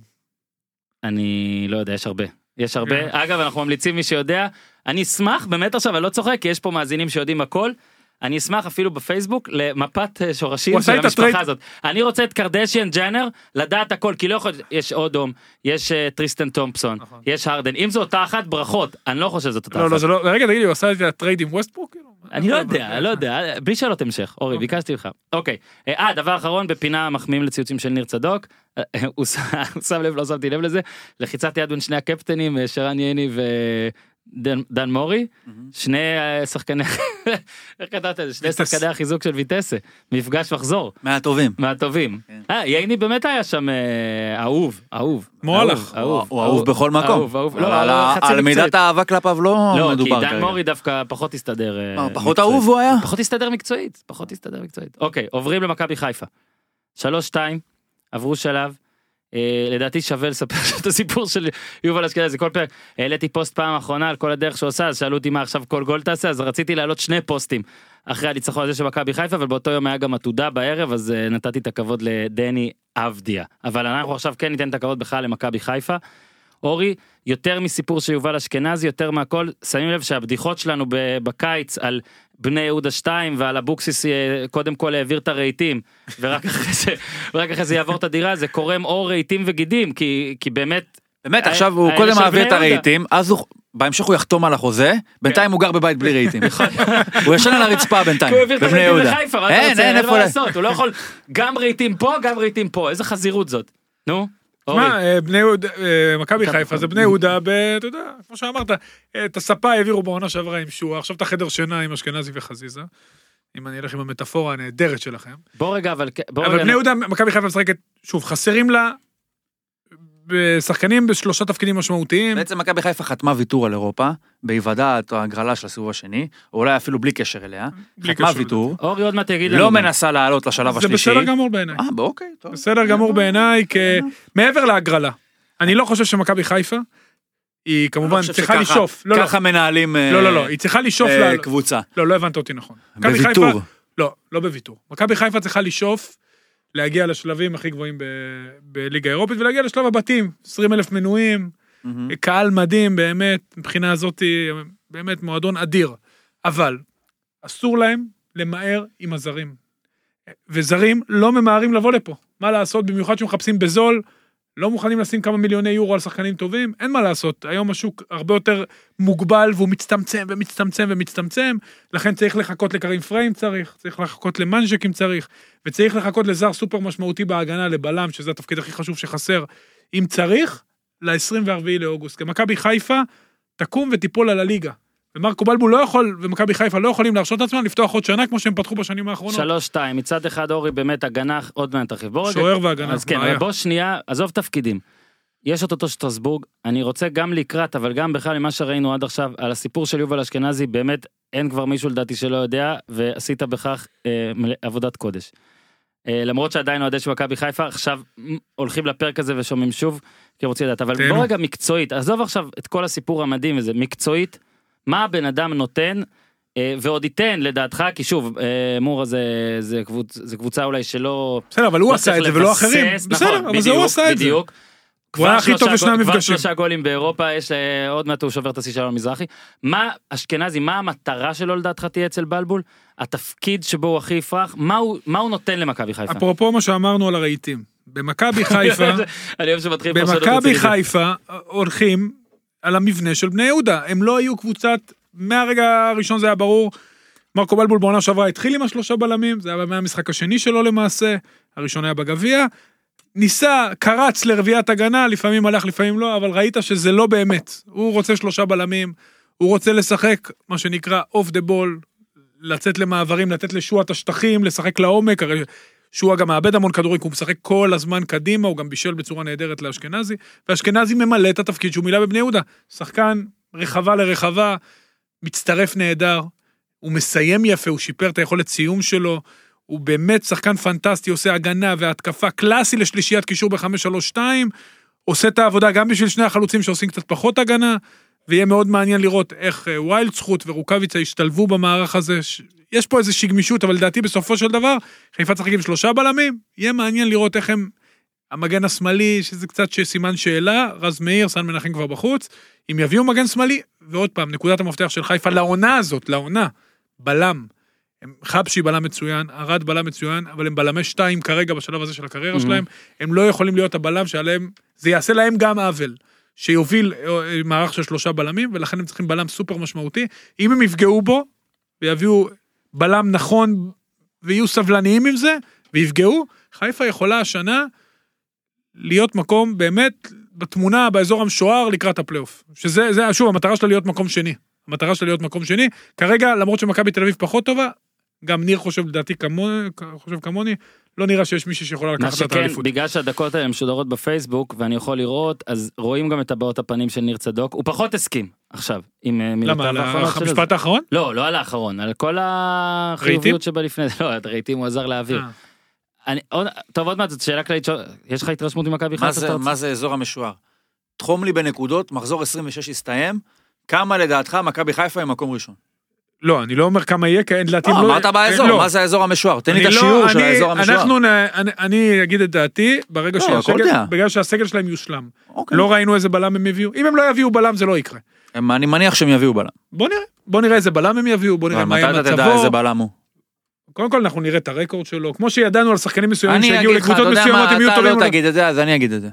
אני לא יודע, יש הרבה. יש הרבה. כן. אגב, אנחנו ממליצים מי שיודע, אני אשמח, באמת עכשיו, אני לא צוחק, כי יש פה מאזינים שיודעים הכל. אני אשמח אפילו בפייסבוק למפת אה, שורשים של המשפחה הזאת. אני רוצה את קרדשיאן ג'אנר לדעת הכל, כי לא יכול, יש אודום, יש אה, טריסטן תומפסון, נכון. יש הרדן, אם זו אותה אחת, ברכות, אני לא חושב שזאת אותה לא, לא, אחת. זה לא, רגע, תגיד לי, הוא עשה את ה trade עם ווסטברוק? כאילו? אני לא יודע, לא יודע, בלי שאלות המשך, אורי, אוקיי. ביקשתי ממך. אוקיי, אה, דבר אחרון, בפינה מחמיאים לציוצים של ניר צדוק, אה, הוא שם לב, לא שמתי לב לזה, לחיצת יד בין שני הקפטנים, אה, שרן ייני ודן מורי, שני אה, שחקני, איך כתבת את זה? שני. שחקני החיזוק של ויטסה, מפגש מחזור, מהטובים. מהטובים. כן. אה, ייני באמת היה שם אה, אהוב, אהוב. מועלך. אהוב, הוא אהוב בכל מקום. אהוב, אהוב, לא, על ה- חצי על. מידת האהבה כלפיו לא לא, כי מדובר דן כרגע. מורי דווקא פחות הסתדר. אה, מה, פחות מקצועית. אהוב הוא היה? פחות הסתדר מקצועית, פחות הסתדר מקצועית. אוקיי, עוברים למכבי חיפה. שלוש שתיים, עברו שלב. אה, לדעתי שווה לספר את הסיפור של יובל אשכנזי. כל פרק העליתי פוסט פעם אחרונה על כל הדרך שהוא עושה אז שאלו אותי מה עכשיו כל גול תעשה אז רציתי להעלות שני פוסטים. אחרי הניצחון הזה של מכבי חיפה אבל באותו יום היה גם עתודה בערב אז אה, נתתי את הכבוד לדני אבדיה. אבל אנחנו עכשיו כן ניתן את הכבוד בכלל למכבי חיפה. אורי יותר מסיפור של יובל אשכנזי יותר מהכל שמים לב שהבדיחות שלנו בקיץ על בני יהודה 2 ועל אבוקסיס אה, קודם כל העביר את הרהיטים ורק אחרי זה ורק אחרי זה יעבור את הדירה זה קורם אור רהיטים וגידים כי כי באמת באמת, ה- עכשיו הוא האלה קודם מעביר את. הרהיטים, אז הוא, בהמשך הוא יחתום על החוזה, בינתיים הוא גר בבית בלי רהיטים. הוא ישן על הרצפה בינתיים, בבני יהודה. אין, אין איפה. לעשות הוא לא יכול גם רהיטים פה גם רהיטים פה איזה חזירות זאת נו. מה, אה, בני יהודה, אה, מכבי חיפה זה בני יהודה, אתה יודע, כמו שאמרת, אה, את הספה העבירו בעונה שעברה עם שועה, עכשיו את החדר שינה עם אשכנזי וחזיזה. אם אני אלך עם המטאפורה הנהדרת שלכם. בוא רגע אבל בוא אבל רגע בני יהודה, מכבי חיפה משחקת, שוב, חסרים לה שחקנים בשלושה תפקידים משמעותיים. בעצם מכבי חיפה חתמה ויתור על אירופה, בהיוודע ההגרלה של הסיבוב השני, או אולי אפילו בלי קשר אליה, בלי חתמה קשר ויתור, אורי עוד מעט יגיד לנו. לא. מנסה לעלות לשלב זה השלישי. בסדר גמור בעיניי. אה, אוקיי, טוב. בסדר גמור בעיניי, כ- מעבר להגרלה. אני לא חושב שמכבי חיפה, היא לא כמובן צריכה שככה- לשאוף. לא, לא, ככה מנהלים אה, לא, לא, לא, היא צריכה לשאוף אה, ל... קבוצה. לא, לא הבנת אותי נכון. בוויתור. לא, לא בוויתור. מכבי חיפה צריכה לשאוף להגיע לשלבים הכי גבוהים ב- בליגה האירופית ולהגיע לשלב הבתים. 20 אלף מנויים, מהמם. קהל מדהים באמת, מבחינה הזאת באמת מועדון אדיר. אבל אסור להם למהר עם הזרים. וזרים לא ממהרים לבוא לפה. מה לעשות, במיוחד שמחפשים בזול, לא מוכנים לשים כמה מיליוני יורו על שחקנים טובים, אין מה לעשות. היום השוק הרבה יותר מוגבל והוא מצטמצם ומצטמצם ומצטמצם, לכן צריך לחכות לקרים פריים צריך, צריך לחכות למנז'ק אם צריך, וצריך לחכות לזר סופר משמעותי בהגנה, לבלם, שזה התפקיד הכי חשוב שחסר, אם צריך, ל-24 לאוגוסט. כי מכבי חיפה תקום ותיפול על הליגה. ומרקו בלבו לא יכול, ומכבי חיפה לא יכולים להרשות לעצמם לפתוח עוד שנה כמו שהם פתחו בשנים האחרונות. שלוש שתיים מצד אחד אורי באמת הגנה עוד מעט תרחיב שוער והגנה, אז כן בוא שנייה עזוב תפקידים. יש את אותו שטרסבורג אני רוצה גם לקראת אבל גם בכלל ממה שראינו עד עכשיו על הסיפור של יובל אשכנזי באמת אין כבר מישהו לדעתי שלא יודע ועשית בכך אה, עבודת קודש. אה, למרות שעדיין אוהדי של מכבי חיפה עכשיו הולכים לפרק הזה ושומעים שוב כי רוצים לדעת אבל תהנו. בוא רגע מקצועית עזוב עכשיו את כל הסיפור המדהים הזה מקצועית מה הבן אדם נותן אה, ועוד ייתן לדעתך, כי שוב, אה, מורה זה, זה, קבוצ, זה קבוצה אולי שלא... בסדר, אבל הוא לא עשה את זה ולא אחרים. נכון, בסדר, אבל זה הוא עשה את זה. בדיוק. הוא היה כבר הכי טוב בשני גול- כבר המפגשים. שלושה גולים באירופה, יש אה, עוד מעט הוא שובר את השיא של המזרחי. מה, אשכנזי, מה המטרה שלו לדעתך תהיה אצל בלבול? התפקיד שבו הוא הכי יפרח? מה הוא, מה הוא נותן למכבי חיפה? אפרופו מה שאמרנו על הרהיטים. במכבי חיפה, במכבי. חיפה הולכים על המבנה של בני יהודה. הם לא היו קבוצת, מהרגע הראשון זה היה ברור. מרקו בלבול בעונה שעברה התחיל עם השלושה בלמים, זה היה מהמשחק השני שלו למעשה, הראשון היה בגביע. ניסה, קרץ לרביעיית הגנה, לפעמים הלך, לפעמים לא, אבל ראית שזה לא באמת. הוא רוצה שלושה בלמים, הוא רוצה לשחק, מה שנקרא, אוף דה בול, לצאת למעברים, לתת לשועה את השטחים, לשחק לעומק, הרי שועה גם מאבד המון כדורים, כי הוא משחק כל הזמן קדימה, הוא גם בישל בצורה נהדרת לאשכנזי, ואשכנזי ממלא את התפקיד שהוא מילא בבני יהודה. שחקן רחבה לרחבה, מצטרף נהדר, הוא מסיים יפה, הוא שיפר את היכולת סיום שלו, הוא באמת שחקן פנטסטי, עושה הגנה והתקפה קלאסי לשלישיית קישור ב-5-3-2, עושה את העבודה גם בשביל שני החלוצים שעושים קצת פחות הגנה, ויהיה מאוד מעניין לראות איך אה, ויילד זכות ורוקאביצה ישתלבו במערך הזה. יש פה איזושהי גמישות, אבל לדעתי בסופו של דבר, חיפה תשחק עם שלושה בלמים, יהיה מעניין לראות איך הם... המגן השמאלי, שזה קצת סימן שאלה, רז מאיר, סן מנחם כבר בחוץ, אם יביאו מגן שמאלי, ועוד פעם, נקודת המפתח של חיפה לעונה הזאת, לעונה, בלם. הם חבשי בלם מצוין, ארד בלם מצוין, אבל הם בלמי שתיים כרגע בשלב הזה של הקריירה Mhm. שלהם, הם לא יכולים להיות הבלם שעליהם, זה יעשה להם גם עוול, שיוביל אה, מערך של שלושה בלמים, ולכן הם צריכים בלם סופר משמעותי. אם הם יפגעו בו, ויביאו בלם נכון, ויהיו סבלניים עם זה, ויפגעו, חיפה יכולה השנה להיות מקום באמת בתמונה, באזור המשוער לקראת הפלייאוף. שזה, זה, שוב, המטרה שלה להיות מקום שני. המטרה שלה להיות מקום שני. כרגע, למרות שמכבי תל אביב פחות טובה, גם ניר חושב לדעתי כמוני, חושב כמוני, לא נראה שיש מישהי שיכולה לקחת את שכן, האליפות. בגלל שהדקות האלה משודרות בפייסבוק, ואני יכול לראות, אז רואים גם את הבעות הפנים של ניר צדוק, הוא פחות הסכים עכשיו עם אה, למה, מילותיו על האחרונות שלו. המשפט האחרון? לא, לא על האחרון, על כל החיוביות שבלפני לא, את הרהיטים הוא עזר להעביר. אה. אני, עוד, טוב, עוד מעט זאת שאלה כללית, יש לך התרשמות ממכבי מה חיפה? מה זה אזור המשוער? תחום לי בנקודות, מחזור 26 הסתיים, כמה לדעתך מכבי חיפה עם מקום ראשון? לא, אני לא אומר כמה יהיה, כי לדעתי... לא, הם אמרת באזור, לא. מה זה האזור המשוער? תן לי את לא- השיעור של אני- האזור המשוער. אני- אני אגיד את דעתי, ברגע לא. בגלל שהסגל שלהם יושלם. אוקיי. לא ראינו איזה בלם הם יביאו. אם הם לא יביאו בלם זה לא יקרה. אני מניח שהם יביאו בלם. בוא נראה, בוא נראה איזה בלם הם יביאו, בוא נראה מה יהיה מתי אתה תדע מצבו. איזה בלם הוא? קודם כל אנחנו נראה את הרקורד שלו, כמו שידענו על שחקנים מסוימים שהגיעו אתה לקבוצות מסוימות הם יהיו אתה טובים. לא או לא. תגיד את זה, אז אני אגיד את זה.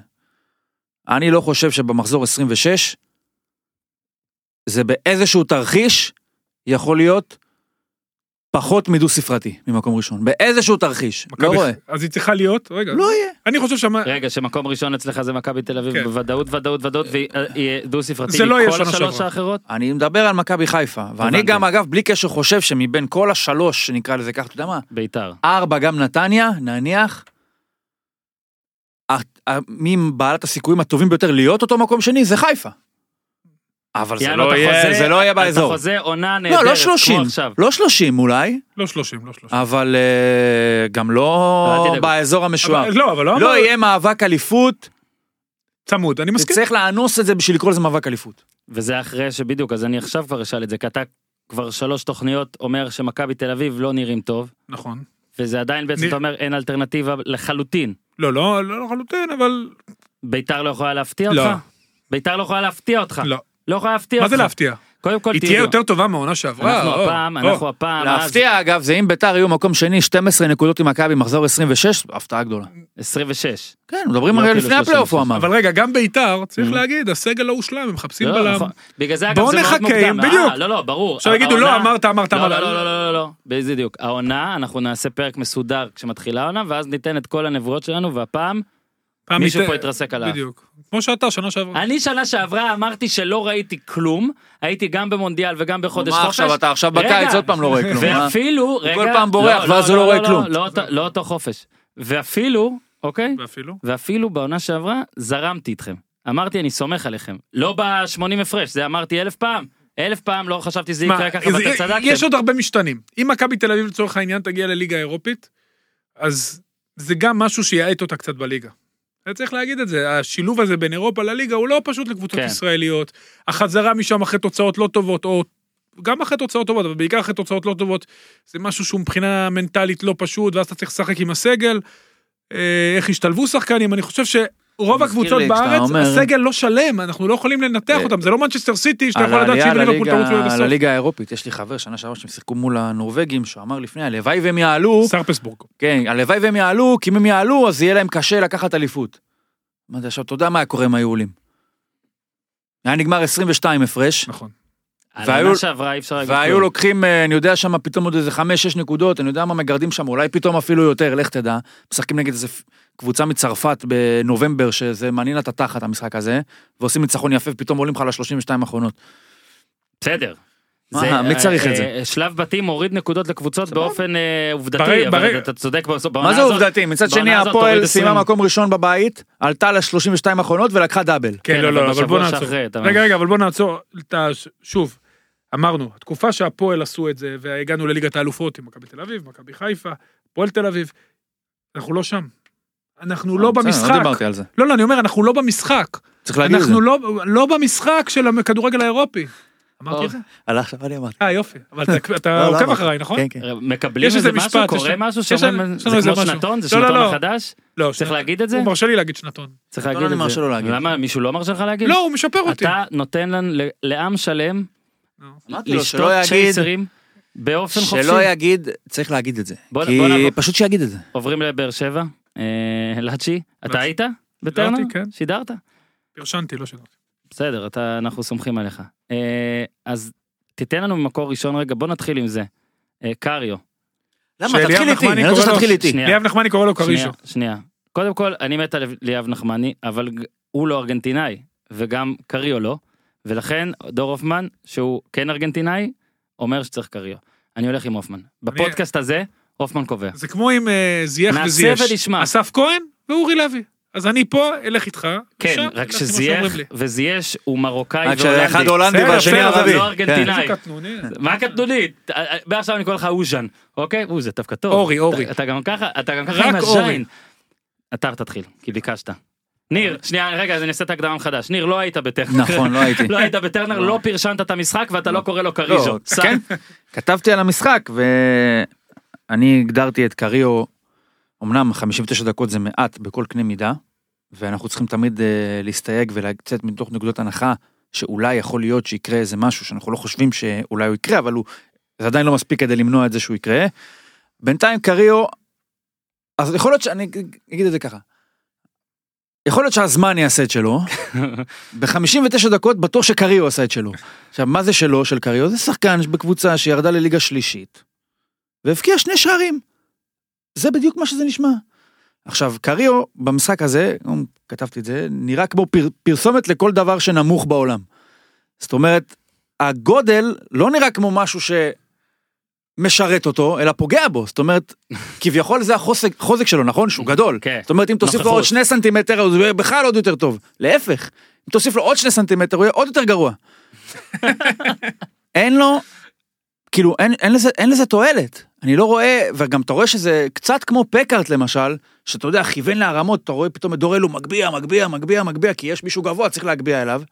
אני לא חושב שבמחזור 26, זה באיזשהו תרחיש יכול להיות פחות מדו ספרתי ממקום ראשון. באיזשהו תרחיש. לא רואה. אז היא צריכה להיות, רגע, לא יהיה. אני חושב שמה, רגע, שמקום ראשון אצלך זה מכבי תל אביב כן. בוודאות, ודאות, ודאות, ויהיה דו ספרתי זה לא יהיה שנה השלוש שעברה. האחרות? אני מדבר על מכבי חיפה. ואני. גם, אגב, בלי קשר חושב שמבין כל השלוש, שנקרא לזה ככה, אתה יודע מה? ביתר. ארבע גם נתניה, נניח. מי בעלת הסיכויים הטובים ביותר להיות אותו מקום שני זה חיפה. אבל זה יענו, לא אתה יהיה, זה לא יהיה אתה באזור. חוזה עונה נהדרת, לא, לא כמו 30, עכשיו. לא 30 אולי, לא 30, לא 30. אבל אה, גם לא. באזור המשוער. לא, אבל לא לא יהיה מאבק אליפות, צמוד, אני מסכים. צריך לאנוס את זה בשביל לקרוא לזה מאבק אליפות. וזה אחרי שבדיוק, אז אני עכשיו כבר אשאל את זה, כי אתה כבר שלוש תוכניות אומר שמכבי תל אביב לא נראים טוב, נכון. וזה עדיין בעצם, אתה אומר, אין אלטרנטיבה לחלוטין. לא, לא, לא לחלוטין, אבל ביתר לא יכולה להפתיע לא. אותך? ביתר לא יכולה להפתיע אותך. לא. לא יכולה להפתיע מה אותך. זה להפתיע? קודם כל היא תהיה יותר טובה מהעונה שעברה. אנחנו או, הפעם, או. אנחנו הפעם, אז להפתיע אגב זה אם ביתר יהיו מקום שני 12 נקודות עם מכבי מחזור 26, הפתעה גדולה. 26. כן, מדברים לא הרי כאילו לפני הפלייאוף הוא אמר. אבל רגע, גם ביתר, צריך Mhm. להגיד, הסגל לא הושלם, הם מחפשים לא, בלם. נכון. בגלל זה אגב בואו זה מאוד נחכה, מוקדם. בדיוק. אה, לא, לא, ברור. עכשיו יגידו, לא, אמרת, אמרת, לא, אמרת. לא, לא, לא, לא, לא, בדיוק. העונה, אנחנו נעשה פרק מסודר כשמתחילה העונה, ואז ניתן את כל הנבואות שלנו, והפעם פעם מישהו פה יתרסק עליו. בדיוק. כמו שאתה, שנה שעברה. אני שנה שעברה אמרתי שלא ראיתי כלום, הייתי גם במונדיאל וגם בחודש מה חופש. עכשיו אתה עכשיו בקיץ עוד פעם לא רואה כלום. אה? ואפילו, רגע, כל פעם בורח, ואז הוא לא רואה כלום. לא אותו- לא חופש. ואפילו, אוקיי? ואפילו. ואפילו בעונה שעברה זרמתי איתכם. אמרתי אני סומך עליכם. לא ב-80 הפרש, זה אמרתי אלף פעם. אלף פעם לא חשבתי שזה מה, יקרה ככה ואתם צדקתם. יש עוד הרבה משתנים. אם מכבי תל אביב לצורך העניין תגיע לליגה האירופית, אז זה גם משהו שיעט אותה קצת בליגה. צריך להגיד את זה, השילוב הזה בין אירופה לליגה הוא לא פשוט לקבוצות כן. ישראליות. החזרה משם אחרי תוצאות לא טובות, או גם אחרי תוצאות טובות, אבל בעיקר אחרי תוצאות לא טובות, זה משהו שהוא מבחינה מנטלית לא פשוט, ואז אתה צריך לשחק עם הסגל. אה, איך השתלבו שחקנים, אני חושב מזכיר הקבוצות בארץ, אומר- הסגל לא שלם, אנחנו לא יכולים לנתח אה, אותם, זה לא מנצ'סטר סיטי, שאתה על יכול לדעת שאם ליברפול תרוץ לו עד הסוף. לליגה האירופית, יש לי חבר שנה שעברה שהם שיחקו מול הנורבגים, שהוא אמר לפני, הלוואי והם יעלו, סרפסבורג. כן, הלוואי והם יעלו, כי אם הם יעלו, אז יהיה להם קשה לקחת אליפות. אמרתי, עכשיו, אתה יודע מה היה קורה אם היו עולים. היה נגמר 22 הפרש, נכון. על והיו- שעברה אי אפשר והיו. לוקחים, אה, אני יודע שם פתאום עוד איזה 5-6 נקודות, אני יודע מה מגרדים שם, אולי פתאום אפילו יותר, לך תדע. משחקים נגד איזה קבוצה מצרפת בנובמבר, שזה מעניין את התחת המשחק הזה, ועושים ניצחון יפה, ופתאום עולים לך ל-32 האחרונות. בסדר. מה, זה, מי אה, צריך את אה, זה? שלב בתים מוריד נקודות לקבוצות. באופן אה, עובדתי, אבל אתה צודק בעונה מה זה הזאת- עובדתי? מצד שני, הזאת הפועל סיימה 20. מקום ראשון בבית, עלתה ל-32 האחרונות ולקחה דאבל. כן, כן, לא, אבל לא, אבל בשבוע בוא נעצור. רגע, רגע, אבל בוא נעצור. את ה- שוב, אמרנו, התקופה שהפועל עשו את זה, והגענו לליגת האלופות עם מכבי תל אביב, מכבי חיפה, הפועל תל אביב, אנחנו לא שם. אנחנו לא בסדר, במשחק. לא דיברתי על זה. לא, לא, אני אומר, אנחנו לא במשחק. צריך להגיד את זה. אנחנו לא, לא במשחק של הכדורגל האירופי. אמרתי. את זה? על עכשיו אני אמרתי. אה, יופי. אבל אתה- לא, לא עוקב. אחריי, נכון? כן, כן. מקבלים יש איזה משהו, קורה יש- משהו יש שאומרים, זה לנו איזה כמו משהו. שנתון, זה לא, לא, שנתון לא. החדש? לא, צריך. להגיד את זה? הוא מרשה לי להגיד שנתון. צריך להגיד אני את מרשה לו זה. להגיד. למה, מישהו לא מרשה לך להגיד? לא, הוא משפר אותי. אתה נותן לעם שלם לשתות צ'ייסרים באופן חופשי. שלא יגיד, צריך להגיד את זה. בוא- כי. פשוט שיגיד את זה. עוברים לבאר שבע. אה, לאצ'י, אתה. היית בטרנר? כן. שידרת? פרשנתי, לא שידרתי. בסדר, אתה, אנחנו סומכים עליך. אה, אז תיתן לנו ממקור ראשון רגע, בוא נתחיל עם זה. אה, קריו. למה? תתחיל איתי, אני רוצה קורא לו- שתתחיל איתי. ליאב נחמני קורא לו קרישו. שנייה. קודם כל, אני מת על ליאב נחמני, אבל הוא לא ארגנטינאי, וגם קריו לא, ולכן דור הופמן, שהוא כן ארגנטינאי, אומר שצריך קריו. אני הולך עם הופמן. בפודקאסט הזה, הופמן קובע. זה כמו עם אה, זייח נעשה וזייש. ונשמע. אסף כהן ואורי לוי. אז אני פה, אלך איתך. כן, ושם, רק שזייח. וזייש הוא מרוקאי רק שאחד הולנדי והשני בסדר, ערבי. לא כן. ארגנטינאי. קטנוני. מה קטנונית? מעכשיו אני קורא לך אוז'ן, אוקיי? הוא זה דווקא טוב. אורי, אורי. אתה- גם ככה, אתה גם ככה עם אורי. הז'יין. אתה תתחיל, כי ביקשת. ניר, שנייה, רגע, אז אני אעשה את ההקדמה מחדש. ניר, לא היית בטרנר. נכון, לא הייתי. לא היית בטרנר, לא פרשנת את המשחק ואתה לא קורא לו קריז'ו. לא, כן, כתבתי על המשחק ואני הגדרתי את קריו, אמנם 59 דקות זה מעט בכל קנה מידה, ואנחנו צריכים תמיד אה, להסתייג ולצאת מתוך נקודות הנחה שאולי יכול להיות שיקרה איזה משהו שאנחנו לא חושבים שאולי הוא יקרה, אבל הוא, זה עדיין לא מספיק כדי למנוע את זה שהוא יקרה. בינתיים קריו, אז יכול להיות שאני אגיד את זה ככה. יכול להיות שהזמן יעשה את שלו, ב-59 דקות בטוח שקריו עשה את שלו. עכשיו, מה זה שלו, של קריו? זה שחקן בקבוצה שירדה לליגה שלישית, והבקיע שני שערים. זה בדיוק מה שזה נשמע. עכשיו, קריו, במשחק הזה, כתבתי את זה, נראה כמו פר, פרסומת לכל דבר שנמוך בעולם. זאת אומרת, הגודל לא נראה כמו משהו שמשרת אותו, אלא פוגע בו. זאת אומרת, כביכול זה החוזק חוזק שלו, נכון? שהוא גדול. כן. זאת אומרת, אם תוסיף לו נוכחות. עוד שני סנטימטר, הוא יהיה בכלל עוד יותר טוב. להפך, אם תוסיף לו עוד שני סנטימטר, הוא יהיה עוד יותר גרוע. אין לו, כאילו, אין, אין, לזה, אין לזה תועלת. אני לא רואה, וגם אתה רואה שזה קצת כמו פקארט למשל, שאתה יודע, כיוון להרמות, אתה רואה פתאום את דור אלו מגביה, מגביה, מגביה, מגביה, כי יש מישהו גבוה, צריך להגביה אליו.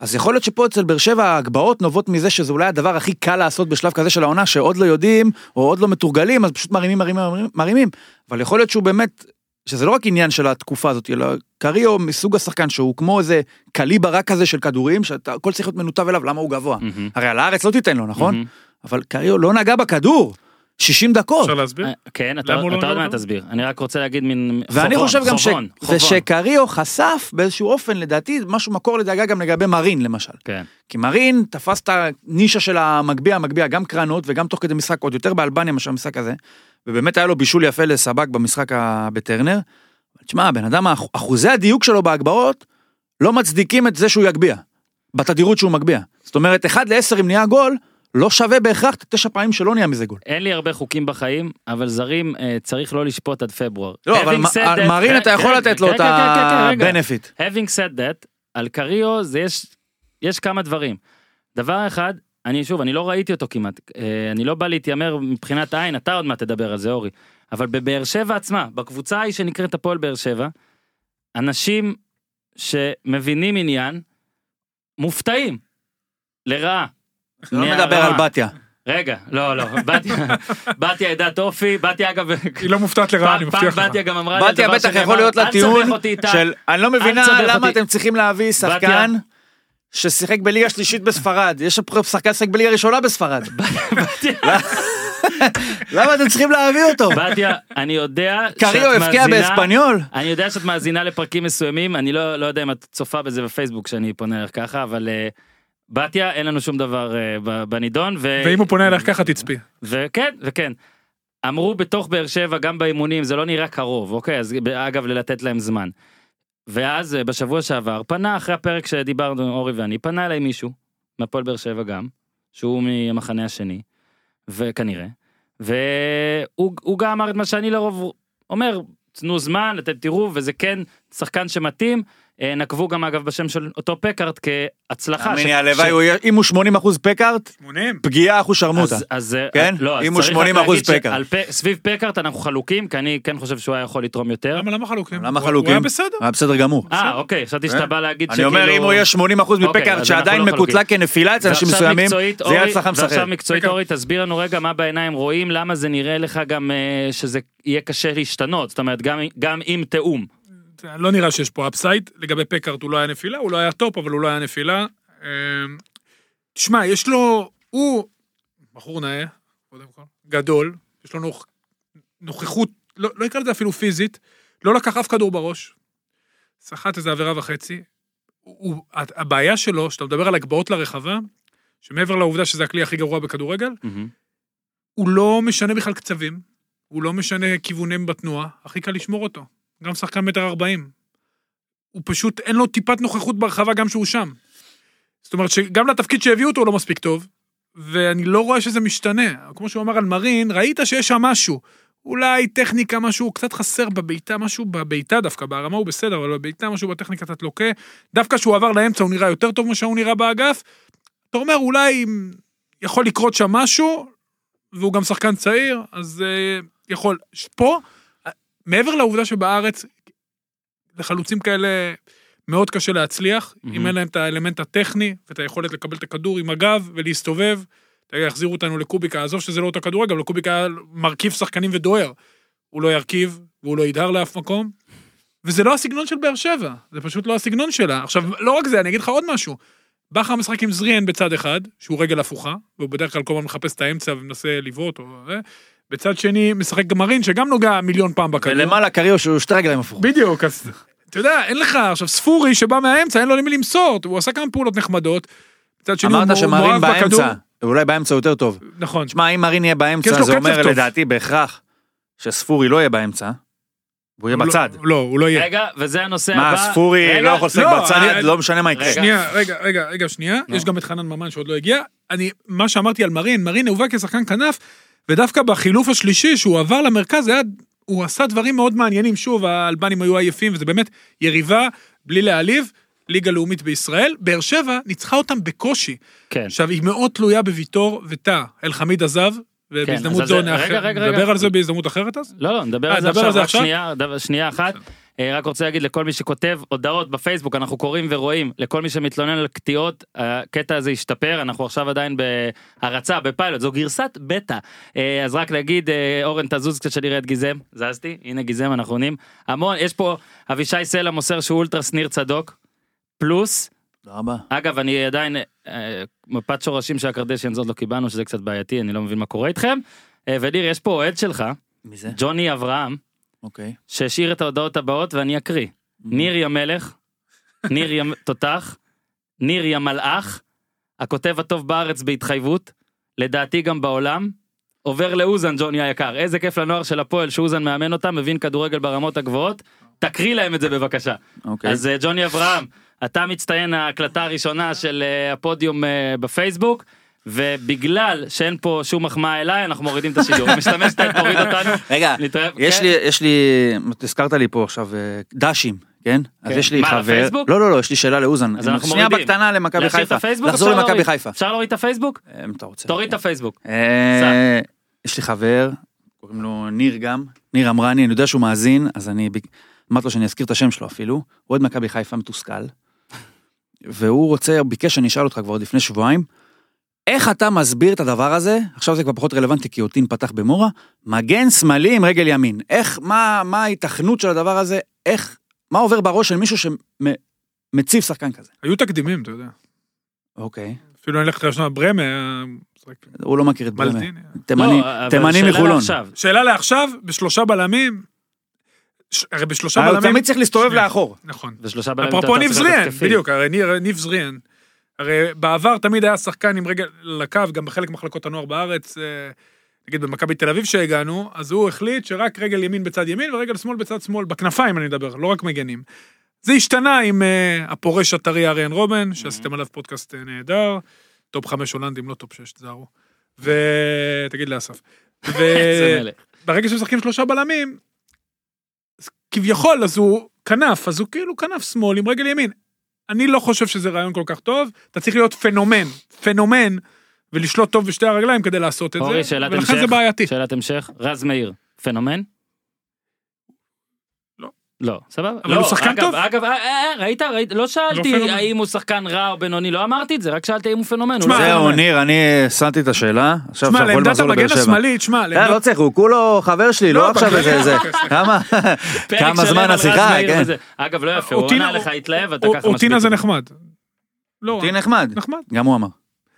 אז יכול להיות שפה אצל באר שבע ההגבהות נובעות מזה שזה אולי הדבר הכי קל לעשות בשלב כזה של העונה, שעוד לא יודעים, או עוד לא מתורגלים, אז פשוט מרימים, מרימים, מרימים, מרימים. אבל יכול להיות שהוא באמת, שזה לא רק עניין של התקופה הזאת, אלא קריו מסוג השחקן שהוא כמו איזה קליבר רק כזה של כדורים, שהכל צריך להיות מנותב אליו, למה הוא גבוה. מהמם. הרי על הארץ לא תיתן לו, נכון? מהמם. אבל קריו לא נגע בכדור, 60 דקות. אפשר להסביר? אה, כן, אתה לא עוד מעט? תסביר. אני רק רוצה להגיד מין ואני חושב גם ש... חובון, חובון. ושקריו חשף באיזשהו אופן, לדעתי, משהו מקור לדאגה גם לגבי מרין למשל. כן. כי מרין תפס את הנישה של המגביה, המגביה גם קרנות וגם תוך כדי משחק עוד יותר באלבניה מאשר המשחק הזה. ובאמת היה לו בישול יפה לסבק במשחק בטרנר. תשמע, הבן אדם, אחוזי הדיוק שלו בהגבהות לא מצדיקים את זה שהוא יגביה. בתדירות שהוא מגביה. זאת אומרת, 1 ל-10 אם נהיה גול, לא שווה בהכרח את התשע פעמים שלא נהיה מזה גול. אין לי הרבה חוקים בחיים, אבל זרים אה, צריך לא לשפוט עד פברואר. לא, אבל that- מרין אתה יכול כן, לתת לו כן, את כן, כן, כן. ה-benefit. Having said that, על קריו זה יש, יש כמה דברים. דבר אחד, אני שוב, אני לא ראיתי אותו כמעט, אה, אני לא בא להתיימר מבחינת עין, אתה עוד מעט תדבר על זה אורי, אבל בבאר שבע עצמה, בקבוצה ההיא שנקראת הפועל באר שבע, אנשים שמבינים עניין, מופתעים, לרעה. לא. מדבר על בתיה. רגע, לא, לא, בתיה, בתיה עדת אופי, בתיה אגב, היא לא מופתעת לרעה, אני פעם פעם מבטיח לך. בתיה גם אמרה לי, בתיה דבר בטח שנאמר, יכול להיות לה "אל טיעון תסבך אותי איתה." של אני לא מבינה למה. אתם צריכים להביא שחקן ששיחק בליגה שלישית בספרד. יש פה שחקן ששיחק בליגה ראשונה בספרד. למה אתם צריכים להביא אותו? בתיה, אני יודע קריו שאת הבקיע מאזינה- באספניול. אני יודע שאת מאזינה לפרקים מסוימים, אני לא, לא יודע אם את צופה בזה בפייסבוק שאני פונה אליך ככה, אבל אה, בתיה, אין לנו שום דבר ב- בנידון. ו... ואם הוא פונה אליך ככה תצפי. וכן, וכן. אמרו בתוך באר שבע, גם באימונים, זה לא נראה קרוב, אוקיי? אז אגב, לתת להם זמן. ואז אה, בשבוע שעבר, פנה אחרי הפרק שדיברנו, אורי ואני, פנה אליי מישהו, מהפועל באר שבע גם, שהוא מהמחנה השני, וכנראה, והוא הוא גם אמר את מה שאני לרוב אומר, תנו זמן, אתם תראו, וזה כן שחקן שמתאים. אה, נקבו גם אגב בשם של אותו פקארט כהצלחה. לי, הלוואי, אם הוא 80 אחוז פקארט, 80. פגיעה אחוז שרמוטה. אז, אה, כן? לא, אם הוא צריך רק 80% להגיד פקארט. סביב פקארט אנחנו חלוקים, כי אני כן חושב שהוא היה יכול לתרום יותר. למה למה חלוקים? למה חלוקים? הוא היה בסדר. היה בסדר גמור. אה, אוקיי, חשבתי שאתה כן? בא להגיד אני אומר, אם הוא יהיה 80 אחוז אוקיי, מפקארט שעדיין לא מקוטלג כנפילה אצל אנשים ועכשיו מסוימים, זה יהיה הצלחה ועכשיו מסחררת. מקצועית, אורי, תסביר לנו רגע מה בעיניים רואים, למה זה נראה לך גם אה, שזה יהיה קשה להשתנות, זאת אומרת, גם- גם עם תיאום. לא נראה שיש פה upside. לגבי פקארט הוא לא היה נפילה, הוא לא היה top, אבל הוא לא היה נפילה. אמ, תשמע, יש לו... הוא בחור נאה, קודם כל, גדול, יש לו נוכ- נוכחות, לא לא אקרא לזה אפילו פיזית, לא לקח אף כדור בראש. סחט איזה עבירה וחצי. הוא- הבעיה שלו, שאתה מדבר על הגבהות לרחבה, שמעבר לעובדה שזה הכלי הכי גרוע בכדורגל, הוא לא משנה בכלל קצבים, הוא לא משנה כיוונים בתנועה, הכי קל לשמור אותו. גם שחקן מטר ארבעים. הוא פשוט, אין לו טיפת נוכחות ברחבה גם שהוא שם. זאת אומרת שגם לתפקיד שהביאו אותו הוא לא מספיק טוב, ואני לא רואה שזה משתנה. כמו שהוא אמר על מרין, ראית שיש שם משהו. אולי טכניקה, משהו קצת חסר בבעיטה, משהו בבעיטה דווקא, ברמה הוא בסדר, אבל בבעיטה משהו בטכניקה קצת לוקה. דווקא כשהוא עבר לאמצע הוא נראה יותר טוב ממה שהוא נראה באגף. אתה אומר, אולי יכול לקרות שם משהו, והוא גם שחקן צעיר, אז uh, יכול. פה, מעבר לעובדה שבארץ, לחלוצים כאלה מאוד קשה להצליח, מהמם. אם אין להם את האלמנט הטכני ואת היכולת לקבל את הכדור עם הגב ולהסתובב. יחזירו אותנו לקוביקה, עזוב שזה לא אותו כדורגל, אבל קוביקה מרכיב שחקנים ודוהר. הוא לא ירכיב, והוא לא ידהר לאף מקום. וזה לא הסגנון של באר שבע, זה פשוט לא הסגנון שלה. עכשיו, לא רק זה, אני אגיד לך עוד משהו. בכר משחק עם זריאן בצד אחד, שהוא רגל הפוכה, והוא בדרך כלל כל הזמן מחפש את האמצע ומנסה לבעוט, או... בצד שני משחק גמרין, שגם נוגע מיליון פעם בכדור. ולמעלה קריו שהוא שתי רגליים הפוכות. בדיוק, אז אתה יודע, אין לך עכשיו ספורי שבא מהאמצע, אין לו למי למסור, הוא עשה כמה פעולות נחמדות. מצד שני הוא אמרת הוא שמרין בכדור. באמצע, אולי באמצע יותר טוב. נכון. שמע, אם מרין יהיה באמצע, זה אומר טוב. לדעתי בהכרח שספורי לא יהיה באמצע, והוא יהיה הוא לא- בצד. לא, הוא לא יהיה. רגע, וזה הנושא מה, הבא. ספורי רגע, לא יכול לשחק לא, בצד, לא משנה מה יקרה. שנייה, רגע, רגע, רגע, שנייה. יש גם את חנן ממן שעוד לא הגיע. אני, מה שאמרתי על מרין, מרין הובא כשחקן כנף, ודווקא בחילוף השלישי, שהוא עבר למרכז, היה, הוא עשה דברים מאוד מעניינים. שוב, האלבנים היו עייפים, וזה באמת יריבה, בלי להעליב, ליגה לאומית בישראל. באר שבע ניצחה אותם בקושי. כן. עכשיו, היא מאוד תלויה בוויטור וטאה. אלחמיד עזב, ובהזדמנות אז זו נאחר. נדבר על זה בהזדמנות אחרת אז? לא, לא, נדבר אה, על זה עכשיו, רק? שנייה, שנייה אחת. אה, רק רוצה להגיד לכל מי שכותב הודעות בפייסבוק, אנחנו קוראים ורואים, לכל מי שמתלונן על קטיעות, הקטע הזה השתפר, אנחנו עכשיו עדיין בהרצה, בפיילוט, זו גרסת בטא. אה, אז רק להגיד, אה, אורן תזוז קצת שנראה את גיזם, זזתי, הנה גיזם, אנחנו עונים. המון, יש פה, אבישי סלע מוסר שהוא אולטרה שניר צדוק, פלוס, רבה. אגב, אני עדיין, מפת שורשים של הקרדשיאנס עוד לא קיבלנו, שזה קצת בעייתי, אני לא מבין מה קורה איתכם. וניר, יש פה אוהד שלך, מי זה? ג'וני אברהם, אוקיי. שהשאיר את ההודעות הבאות ואני אקריא. ניר יא מלך, ניר יא תותח, ניר יא מלאך, הכותב הטוב בארץ בהתחייבות, לדעתי גם בעולם, עובר לאוזן ג'וני היקר. איזה כיף לנוער של הפועל שאוזן מאמן אותם, מבין כדורגל ברמות הגבוהות. תקריא להם את זה בבקשה. אוקיי. אז אה, ג'וני אברהם, אתה מצטיין ההקלטה הראשונה של אה, הפודיום אה, בפייסבוק. ובגלל שאין פה שום מחמאה אליי אנחנו מורידים את השידור. משתמש את תוריד אותנו. רגע, יש כן. לי, יש לי, הזכרת לי פה עכשיו אה, דשים, כן? אז כן. יש לי מה, חבר, לפייסבוק? לא לא לא, יש לי שאלה לאוזן, אז אנחנו שנייה מורידים. בקטנה למכבי חיפה? לחזור למכבי. חיפה, אפשר להוריד את הפייסבוק? אה, אם אתה רוצה. תוריד את הפייסבוק. אה, יש לי חבר, קוראים לו ניר גם, ניר אמרני, אני יודע שהוא מאזין, אז אני אמרתי לו שאני אזכיר את השם שלו אפילו, הוא אוהד מכבי חיפה מתוסכל, והוא רוצה, ביקש שאני אשאל אותך כבר לפני שבועיים, איך אתה מסביר את הדבר הזה? עכשיו זה כבר פחות רלוונטי כי אוטין פתח במורה. מגן שמאלי עם רגל ימין. איך, מה, מה ההיתכנות של הדבר הזה? איך, מה עובר בראש של מישהו שמציב שחקן כזה? היו תקדימים, אתה יודע. אוקיי. אפילו אני אלך לראשונה ברמה, הוא לא מכיר את ברמה. מלטין. תימני, לא, תימני מחולון. שאלה לעכשיו, בשלושה בלמים, הרי בשלושה הוא בלמים, תמיד צריך להסתובב. לאחור. נכון. ושלושה בלמים אפרופו ניב זריאן. בדיוק, הרי ניב זריאן, הרי בעבר תמיד היה שחקן עם רגל לקו, גם בחלק ממחלקות הנוער בארץ, אה, נגיד במכבי תל אביב שהגענו, אז הוא החליט שרק רגל ימין בצד ימין ורגל שמאל בצד שמאל, בכנפיים אני מדבר, לא רק מגנים. זה השתנה עם אה, הפורש הטרי אריאן רובן, שעשיתם עליו פודקאסט אה, נהדר, top חמש הולנדים, לא top שש, תזהרו. ותגיד לאסף. ו... איזה מלך. ברגע שמשחקים שלושה בלמים, כביכול, אז הוא כנף, אז הוא כאילו כנף שמאל עם רגל ימין. אני לא חושב שזה רעיון כל כך טוב, אתה צריך להיות פנומן, פנומן, ולשלוט טוב בשתי הרגליים כדי לעשות את זה, ולכן זה. בעייתי. שאלת המשך. רז מאיר, פנומן? לא. לא, סבבה. אבל לא, הוא שחקן אגב, טוב. אגב, אה, אה, ראית, ראית, לא שאלתי פנומן. האם הוא שחקן רע או בינוני, לא אמרתי את זה, רק שאלתי אם הוא פנומן. לא זהו, פנומן. ניר, אני שמתי את השאלה. עכשיו שמע, אנחנו יכולים לעמדת המגן. השמאלי, תשמע, אה, לא לעמדת... צריך, הוא כולו חבר שלי, לא, לא עכשיו איזה... זה. כמה זמן השיחה, כן. אגב, לא יפה, הוא אוטינה- עונה לך, התלהב, אתה ככה משבית. אוטינה זה. נחמד. לא, תהיה נחמד. נחמד. גם הוא אמר.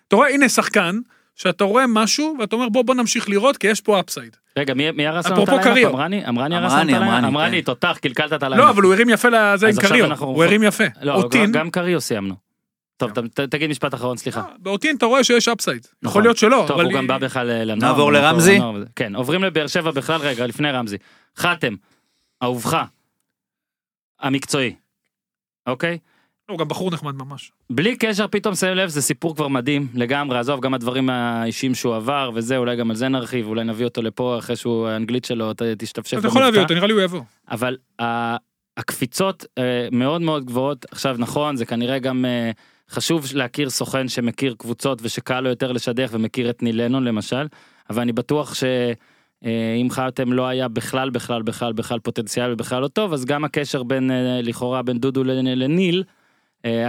אתה רואה, הנה שחקן, שאתה רואה משהו, ואתה אומר, בוא, בוא נמשיך לראות, כי יש פה upside. רגע, מי מי הרס לנו את? קריו. אמרני? אמרני הרס אמרני, לנו את ה lineup? אמרני, אמרני, כן. תותח, קלקלת את ה lineup. לא, אבל הוא הרים יפה לזה עם קריו. הוא הרים יפה. לא, גם קריו סיימנו. טוב, תגיד משפט אחרון, סליחה. באוטין אתה רואה שיש אפסייד. נכון. יכול להיות שלא, טוב. הוא גם בא בכלל אה, לנוער. נעבור לרמזי? כן, עוברים לבאר שבע בכלל, רגע, לפני רמזי. חתם, אהובך, המקצועי, אוקיי? הוא גם בחור נחמד ממש. בלי קשר, פתאום שם לב, זה סיפור כבר מדהים לגמרי, עזוב, גם הדברים האישיים שהוא עבר וזה, אולי גם על זה נרחיב, אולי נביא אותו לפה אחרי שהוא, האנגלית שלו תשתפשף אתה יכול להביא אותו, נראה לי הוא יבוא. אבל ה- הקפיצות אה, מאוד מאוד גבוהות, עכשיו נכון, זה כנראה גם אה, חשוב להכיר סוכן שמכיר קבוצות ושקל לו יותר לשדך ומכיר את ניל לנון למשל, אבל אני בטוח שאם חתם לא היה בכלל בכלל בכלל בכלל פוטנציאל ובכלל לא טוב, אז גם הקשר בין, לכאורה, בין דודו לנ- לניל,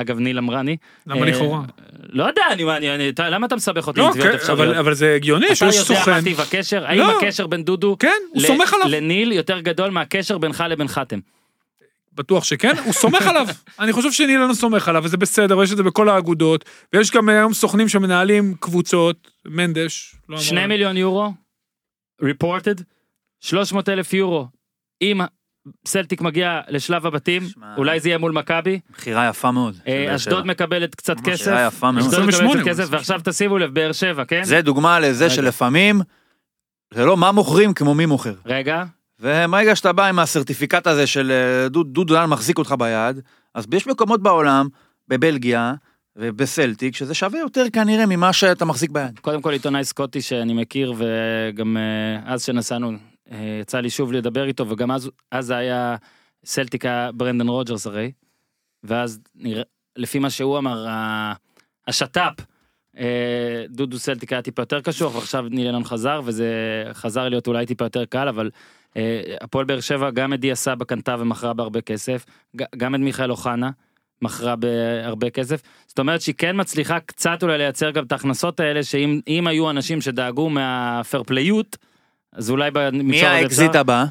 אגב ניל אמרני, למה אה, לכאורה? לא יודע, אני, אני, אני, אתה- למה אתה מסבך אותי לא, כן? אבל אבל זה הגיוני אתה שיש יודע סוכן. מה טיב הקשר? האם לא. הקשר בין דודו כן, הוא ל- סומך עליו. לניל יותר גדול מהקשר בינך לבין חתם? בטוח שכן, הוא סומך עליו. אני חושב שניל אילון סומך עליו, וזה בסדר, ויש את זה בכל האגודות, ויש גם היום סוכנים שמנהלים קבוצות, מנדש. לא שני מיליון יורו, reported, 300 אלף יורו, אם סלטיק מגיע לשלב הבתים, שמע. אולי זה יהיה מול מכבי, בחירה יפה מאוד. אה, אשדוד. מקבלת קצת כסף, בחירה יפה מאוד. אשדוד מקבלת 28, קצת כסף, 28. ועכשיו תשימו לב, באר שבע, כן? זה דוגמה לזה רגע. שלפעמים, זה לא מה מוכרים כמו מי מוכר. רגע, ומרגע שאתה בא עם ה certificate הזה של אה, דודו דודו דהן מחזיק אותך ביד, אז יש מקומות בעולם, בבלגיה ובסלטיק, שזה שווה יותר כנראה ממה שאתה מחזיק ביד. קודם כל עיתונאי סקוטי שאני מכיר, וגם אה, אז שנסענו, יצא לי שוב לדבר איתו, וגם אז, אז היה סלטיק היה ברנדן רוג'רס הרי, ואז נראה, לפי מה שהוא אמר, השת"פ, אה, דודו סלטיק היה טיפה יותר קשוח, ועכשיו ניל לנון חזר, וזה חזר להיות אולי טיפה יותר קל, אבל אה, הפועל באר שבע, גם את דיה סבא קנתה ומכרה בהרבה כסף, גם את מיכאל אוחנה. מכרה בהרבה כסף, זאת אומרת שהיא כן מצליחה קצת אולי לייצר גם את ההכנסות האלה, שאם אם היו אנשים שדאגו מהפרפליות, אז אולי במישור מי הזה האקזיט. הבא?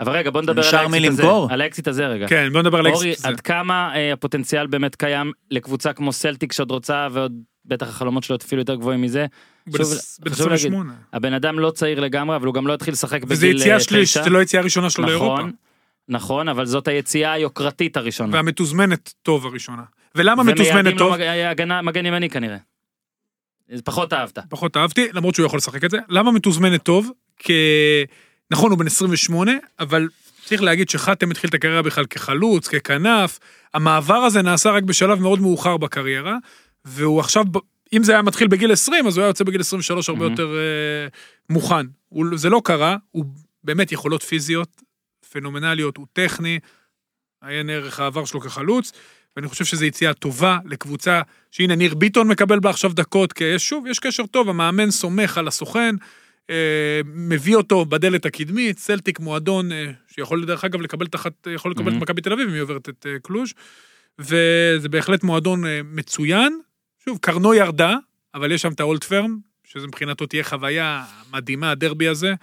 אבל רגע בוא נדבר על האקזיט הזה, מלמכור? על האקזיט הזה רגע. כן, בוא נדבר על אורי, האקס. עד כמה אה, הפוטנציאל באמת קיים לקבוצה כמו סלטיק שעוד רוצה ועוד בטח החלומות שלו אפילו יותר גבוהים מזה. בן שוב, בן חשוב להגיד, 28. הבן אדם לא צעיר לגמרי אבל הוא גם לא התחיל לשחק וזה בגיל יציאה אה, שליש. זה לא יציאה ראשונה שלו לאירופה. נכון, נכון אבל זאת היציאה היוקרתית הראשונה. והמתוזמנת טוב הראשונה. ולמה ומייעדים מתוזמנת לו טוב? מג- הגנה מגן ימני כנראה. פחות אהבת. פחות אהבתי, למרות שהוא יכול לשחק את זה. למה מתוזמנת טוב? נכון, הוא בן 28, אבל צריך להגיד שחתם התחיל את הקריירה בכלל כחלוץ, ככנף. המעבר הזה נעשה רק בשלב מאוד מאוחר בקריירה, והוא עכשיו, אם זה היה מתחיל בגיל 20, אז הוא היה יוצא בגיל 23 הרבה מהמם. יותר אה, מוכן. הוא, זה לא קרה, הוא באמת יכולות פיזיות פנומנליות, הוא טכני, עיין ערך העבר שלו כחלוץ, ואני חושב שזו יציאה טובה לקבוצה, שהנה ניר ביטון מקבל בה עכשיו דקות, כי יש, שוב, יש קשר טוב, המאמן סומך על הסוכן, מביא אותו בדלת הקדמית, סלטיק מועדון, אה, שיכול דרך אגב לקבל תחת, יכול לקבל Mhm. את מכבי תל אביב אם היא עוברת את אה, קלוז', וזה בהחלט מועדון אה, מצוין. שוב, קרנו ירדה, אבל יש שם את ה Old Firm, שזה מבחינתו תהיה חוויה מדהימה, הדרבי הזה.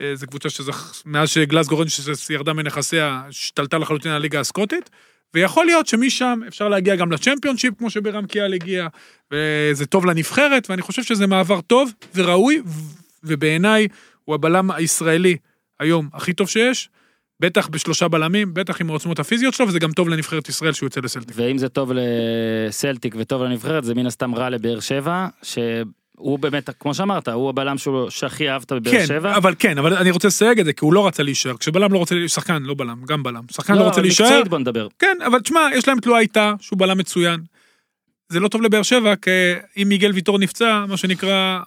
אה, זו קבוצה שזה, מאז שגלסגו רנג'רס ירדה מנכסיה, השתלטה לחלוטין על הליגה הסקוטית, ויכול להיות שמשם אפשר להגיע גם לצ'מפיונשיפ, כמו שבירם כיאל הגיע, וזה טוב לנבחרת, ואני חושב שזה מעבר טוב וראוי, ובעיניי הוא הבלם הישראלי היום הכי טוב שיש, בטח בשלושה בלמים, בטח עם העוצמות הפיזיות שלו, וזה גם טוב לנבחרת ישראל שהוא יוצא לסלטיק. ואם זה טוב לסלטיק וטוב לנבחרת, זה מן הסתם רע לבאר שבע, שהוא באמת, כמו שאמרת, הוא הבלם שהוא- שהכי אהבת בבאר כן, שבע. אבל כן, אבל אני רוצה לסייג את זה, כי הוא לא רצה להישאר. כשבלם לא רוצה, שחקן, לא בלם, גם בלם. שחקן לא, לא, רוצה להישאר, מקצועית בוא נדבר. כן, אבל תשמע, יש להם תלויה איתה, שהוא בלם מצוין. זה לא טוב לבאר שבע, כי אם מיגל ויטור נפצע, מה שנקרא,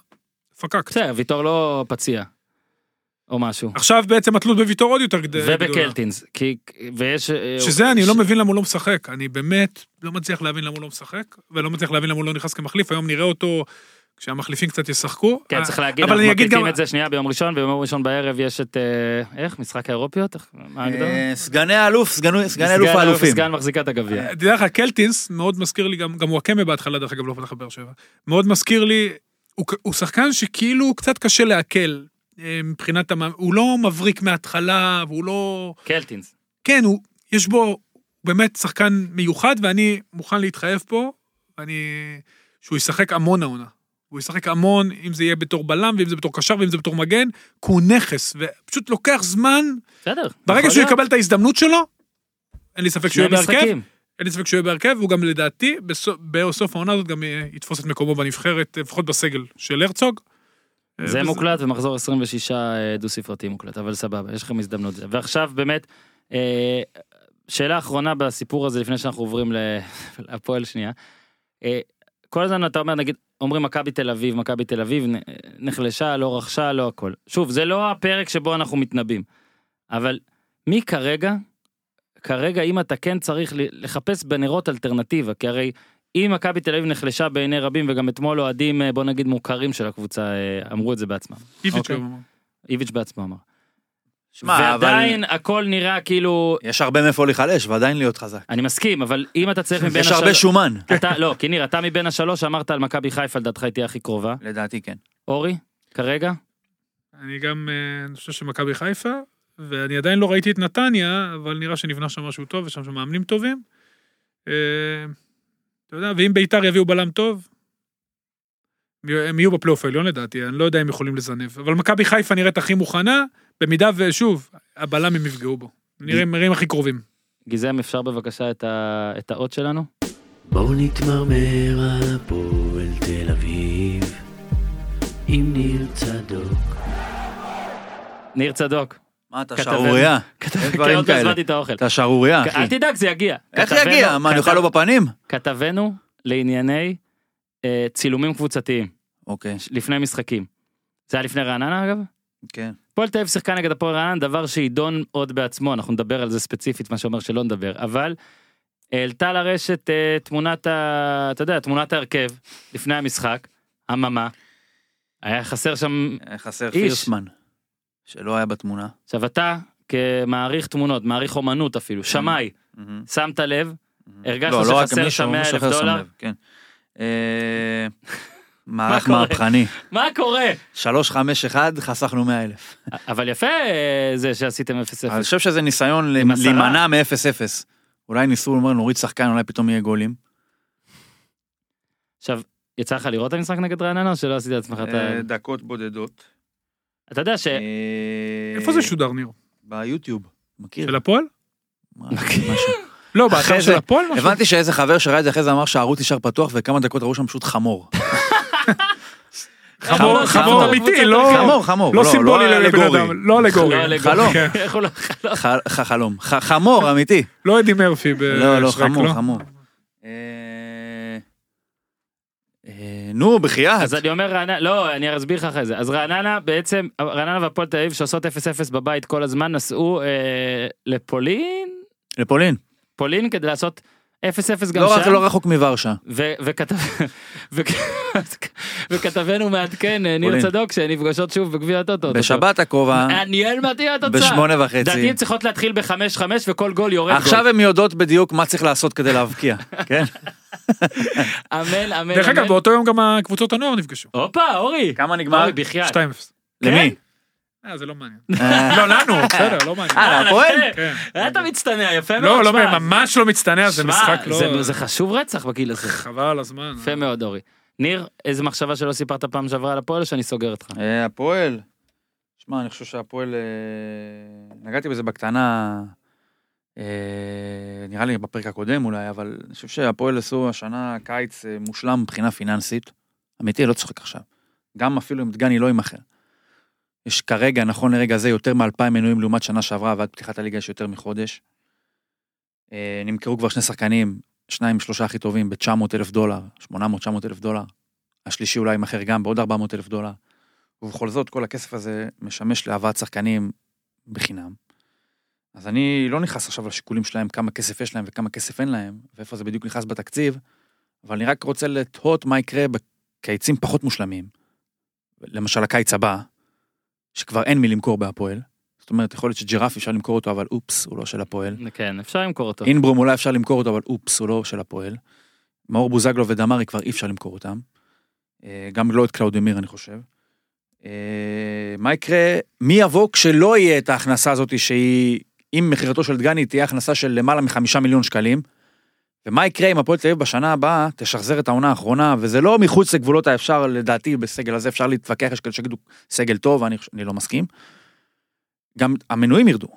פקקט. בסדר, ויטור לא פציע. או משהו. עכשיו בעצם התלות בוויטור עוד יותר גד- גדולה. ובקלטינס, כי, ויש... אה, שזה אני ש- לא מבין למה הוא לא משחק. אני באמת לא מצליח להבין למה הוא לא משחק, ולא מצליח להבין למה הוא לא נכנס כמחליף. היום נראה אותו כשהמחליפים קצת ישחקו. כן, צריך להגיד, אנחנו מקליטים גם- את זה שנייה ביום ראשון, ביום ראשון בערב יש את... אה, איך? משחק האירופיות? איך- מה? אה, סגני אלוף, סגנו- סגני אלוף האלופים. סגן מחזיקת הגביע. תדע לך, קלטינס מאוד מזכיר לי, גם, גם וואקמה בהתחלה, דרך אגב, לא פתח בבאר שבע. מאוד מזכיר לי, הוא, הוא שחקן שכאילו קצת קשה לעכל. אה, מבחינת, המ... הוא לא מבריק מההתחלה, והוא לא... קלטינס. כן, הוא, יש בו באמת שחקן מיוחד, ואני מוכן להתחייב פה, ואני... שהוא ישחק המון העונה. הוא ישחק המון, אם זה יהיה בתור בלם, ואם זה בתור קשר, ואם זה בתור מגן, כי הוא נכס, ופשוט לוקח זמן, בסדר. ברגע שהוא. יקבל את ההזדמנות שלו, אין לי ספק שהוא יהיה בהרכב. אין לי ספק שהוא יהיה בהרכב, והוא גם לדעתי, בסוף, העונה הזאת גם אה, יתפוס את מקומו בנבחרת, לפחות בסגל של הרצוג. אה, זה וזה- מוקלט ומחזור 26 אה, דו ספרתי מוקלט, אבל סבבה, יש לכם הזדמנות. ועכשיו באמת, אה, שאלה אחרונה בסיפור הזה לפני שאנחנו עוברים להפועל שנייה. אה, כל הזמן אתה אומר, נגיד, אומרים מכבי תל אביב, מכבי תל אביב, נחלשה, לא רכשה, לא הכל. שוב, זה לא הפרק שבו אנחנו מתנבאים, אבל מי כרגע, כרגע אם אתה כן צריך לחפש בנרות אלטרנטיבה, כי הרי אם מכבי תל אביב נחלשה בעיני רבים וגם אתמול אוהדים אה, בוא נגיד מוכרים של הקבוצה אה, אמרו את זה בעצמם. איביץ' אוקיי. גם אמר. איביץ' בעצמו אמר. שמע, אבל ועדיין הכל נראה כאילו יש הרבה מאיפה להיחלש ועדיין להיות חזק. אני מסכים אבל אם אתה צריך מבין יש הרבה שומן. אתה לא כי ניר אתה מבין השלוש אמרת על מכבי חיפה לדעתך היא תהיה הכי קרובה לדעתי כן. אורי כרגע אני גם, אה, אני חושב שמכבי חיפה, ואני עדיין לא ראיתי את נתניה, אבל נראה שנבנה שם משהו טוב, יש שם מאמנים טובים. אה, אתה יודע, ואם ביתר יביאו בלם טוב, הם יהיו בפלייאוף העליון לדעתי, אני לא יודע אם יכולים לזנב. אבל מכבי חיפה נראית הכי מוכנה, במידה ושוב, הבלם הם יפגעו בו. נראים נראים הכי קרובים. גיזם אפשר בבקשה את ה- את האות שלנו בואו נתמרמר על הפועל תל אביב עם ניר צדוק. ניר צדוק. מה אתה. שערורייה? אין כן, דברים עוד לא כאלה. הזמנתי את האוכל אתה שערורייה אל אחי. תדאג זה יגיע איך יגיע? מה אני אוכל לו בפנים? כתבנו לענייני אה, צילומים קבוצתיים אוקיי. לפני משחקים. זה היה לפני רעננה אגב? כן. הפועל תל אביב שיחקה נגד הפועל רעננה, דבר שיידון עוד בעצמו, אנחנו נדבר על זה ספציפית, מה שאומר שלא נדבר, אבל העלתה לרשת אה, תמונת ה... אתה יודע, תמונת ההרכב לפני המשחק, אממה, היה חסר שם... היה חסר איש. פירסמן. שלא היה בתמונה. עכשיו אתה, כמעריך תמונות, מעריך אומנות אפילו, שמאי, מהמם. שמת לב, הרגשת לא, לא שחסר שם 100 מישהו אלף דולר? כן. אה, מערך קורה? מהפכני. מה קורה? 351 חסכנו 100 אלף. אבל יפה אה, זה שעשיתם 0-0. אני חושב שזה ניסיון. להימנע מ-0-0. אולי ניסו לומר נוריד שחקן אולי פתאום יהיה גולים. עכשיו, יצא לך לראות את המשחק נגד רעננה או שלא עשית לעצמך את ה... אה, דקות בודדות. אתה יודע ש... אה, איפה זה שודר, ניר? ביוטיוב. מכיר? של הפועל? לא, באתר של הפועל? משהו? הבנתי שאיזה חבר שראה את זה אחרי זה אמר שהערוץ נשאר פתוח וכמה דקות ראו שם פשוט חמור. חמור, חמור, חמור אמיתי, לא... חמור חמור. לא סימבולי לבן. אדם, לא אלגורי. לא, חלום. לא... חלום. חמור אמיתי. לא אדי מרפי לא לא חמור לא? חמור. אה, נו בחייאת. אז אני אומר רעננה, לא, אני אסביר לך אחרי זה. אז רעננה בעצם, רעננה והפועל תל אביב שעושות 0-0 בבית כל הזמן, נסעו אה, לפולין, לפולין. פולין כדי לעשות 0-0 גם לא שם. לא רחוק מוורשה. וכתבנו מעדכן, אה, ניר. צדוק, שנפגשות שוב בגביע הטוטו. בשבת הקרובה, מעניין מה תהיה התוצאה. בשמונה וחצי. לדעתי הן צריכות להתחיל בחמש חמש וכל גול יורד עכשיו הן יודעות בדיוק מה צריך לעשות כדי להבקיע, כן? גול. אמן, אמן, דרך אגב. באותו יום גם הקבוצות הנוער נפגשו. הופה, אורי. כמה נגמר? אורי, בחייאת. 2-0. למי? אה, זה לא מעניין. אה, לא, לנו, בסדר, לא מעניין. אה, להפועל? כן. אתה מצטנע, יפה מאוד. לא, לא, ממש לא מצטנע, זה משחק לא... זה- זה חשוב רצח בגיל הזה. חבל על הזמן. יפה מאוד, אורי. ניר, איזה מחשבה שלא סיפרת פעם שעברה על הפועל או שאני סוגר אותך? אה, הפועל. שמע, אני חושב שהפועל... אה, נגעתי בזה בקטנה, אה, נראה לי בפרק הקודם אולי, אבל אני חושב שהפועל עשו השנה קיץ אה, מושלם מבחינה פיננסית. אמיתי, לא צוחק עכשיו. גם אפילו אם דגני לא יימכר. יש כרגע, נכון לרגע זה, יותר מ-2,000 מנויים לעומת שנה שעברה, ועד פתיחת הליגה יש יותר מחודש. אה, נמכרו כבר שני שחקנים, שניים, שלושה הכי טובים, ב-900 אלף דולר, 800-900 אלף דולר. השלישי אולי יימכר גם בעוד 400 אלף דולר. ובכל זאת, כל הכסף הזה משמש להבאת שחקנים בחינם. אז אני לא נכנס עכשיו לשיקולים שלהם, כמה כסף יש להם וכמה כסף אין להם, ואיפה זה בדיוק נכנס בתקציב, אבל אני רק רוצה לתהות מה יקרה בקיצים פחות מושלמים. למשל הקיץ הבא, שכבר אין מי למכור בהפועל. זאת אומרת, יכול להיות שג'ירף אפשר למכור אותו, אבל אופס, הוא לא של הפועל. כן, אפשר למכור אותו. אינברום אולי אפשר למכור אותו, אבל אופס, הוא לא של הפועל. מאור בוזגלו ודמרי כבר אי אפשר למכור אותם. אה, גם לא את קלאודמיר, אני חושב. אה, מה יקרה, מי יבוא כשלא יהיה את ההכנסה הזאת שהיא, אם מכירתו של דגני תהיה הכנסה של למעלה מחמישה מיליון שקלים, ומה יקרה אם הפועל תל אביב בשנה הבאה תשחזר את העונה האחרונה, וזה לא מחוץ לגבולות האפשר, לדעתי בסגל הזה אפשר להתווכח, יש כאלה שיגידו סגל טוב, אני, אני לא מסכים. גם המנויים ירדו.